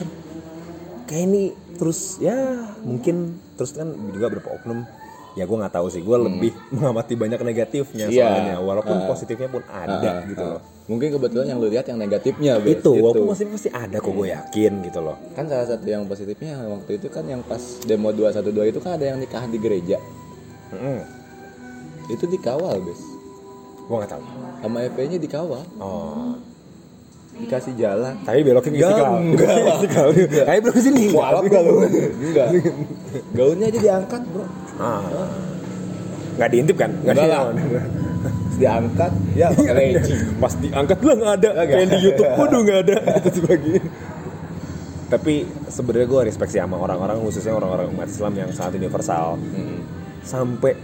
kayak ini terus ya mungkin terus kan juga beberapa oknum ya gue nggak tahu sih gue lebih *laughs* mengamati banyak negatifnya Hmm. Iya. soalnya walaupun Ah. positifnya pun ada Ah, gitu ah. loh Mungkin kebetulan yang lu lihat yang negatifnya, Bes, itu gitu. walaupun masih pasti ada kok gue yakin gitu loh Kan salah satu yang positifnya waktu itu kan yang pas demo 212 itu kan ada yang nikah di gereja. Mm-mm. Itu dikawal, Bes. gue nggak tahu Sama FP-nya dikawal, oh dikasih jalan. tapi belokin ke Enggak, enggak. istiqlal tapi belum sini Mualaf gak lu? Enggak. Gaunnya aja diangkat, Bro. ah. nggak diintip kan nggak Enggak lah. Terus diangkat, ya *laughs* leci. pas diangkat lah nggak ada kayak di. YouTube waduh nggak ada *laughs* sebagian tapi sebenarnya gue respect sih sama orang-orang khususnya orang-orang umat Islam yang sangat universal Mm. sampai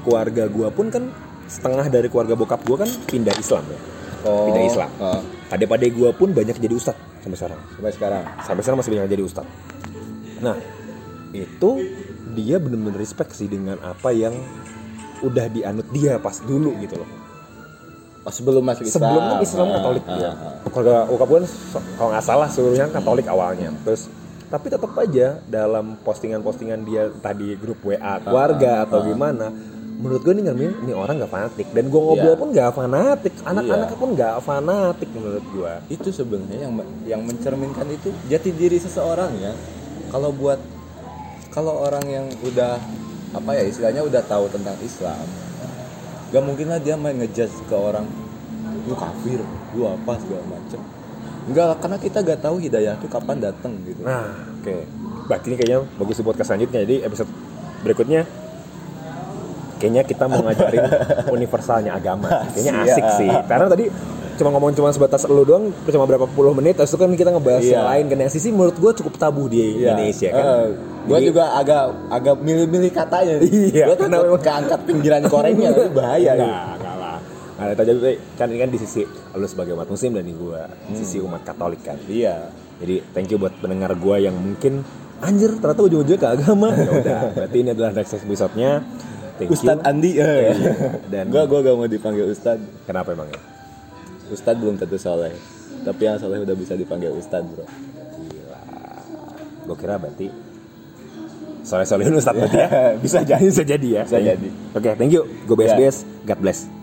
keluarga gue pun kan setengah dari keluarga bokap gue kan pindah Islam ya Oh, pindah Islam. ah, adik-adik gue pun banyak jadi ustadz sampai sekarang. Sampai sekarang. sampai sekarang masih banyak jadi ustadz nah itu dia bener-bener respect sih dengan apa yang udah dianut dia pas dulu gitu loh. Oh, sebelum masuk Islam. sebelum kan Islam Ah, Katolik ah, ya ah. keluarga bokap gue kan kalau nggak salah seluruhnya Katolik awalnya. Terus tapi tetap aja dalam postingan-postingan dia tadi grup WA keluarga atau gimana menurut gue ini ngermin ini orang nggak fanatik dan gue ngobrol Iya. pun nggak fanatik anak-anaknya Iya. pun nggak fanatik menurut gue itu sebenarnya yang yang mencerminkan itu jati diri seseorang ya kalau buat kalau orang yang udah apa ya istilahnya udah tahu tentang Islam gak mungkin lah dia main ngejudge ke orang lu kafir lu apa segala macem enggak karena kita gak tahu hidayah itu kapan datang gitu Nah, oke. Berarti ini kayaknya bagus buat ke selanjutnya. Jadi episode berikutnya kayaknya kita mau ngajarin *laughs* universalnya agama. Kayaknya asik Siap. sih. Karena tadi cuma ngomong cuma sebatas lu doang cuma berapa puluh menit terus itu kan kita ngebahas Iya. yang lain kan yang sisi menurut gue cukup tabu di Indonesia kan gue Jadi- juga agak agak milih-milih katanya Iya, gue karena memang- keangkat pinggiran korengnya itu bahaya gitu. enggak lah Nah, itu aja kan ini kan di sisi lu sebagai umat muslim dan di gua sisi umat katolik kan iya Jadi thank you buat pendengar gua yang mungkin anjir ternyata ujung-ujungnya ke agama. *laughs* Ya udah, berarti ini adalah next episode-nya. Thank Ustadz you. Andi eh. Dan- gue gua gak mau dipanggil Ustadz Kenapa emang ya? Ustadz belum tentu soleh tapi yang soleh udah bisa dipanggil Ustadz bro Gue kira berarti Soleh Solihun Ustadz berarti ya. *laughs* bisa jadi Bisa jadi ya. Bisa jadi. Oke, thank you. Gue Ya. BSBS. God bless.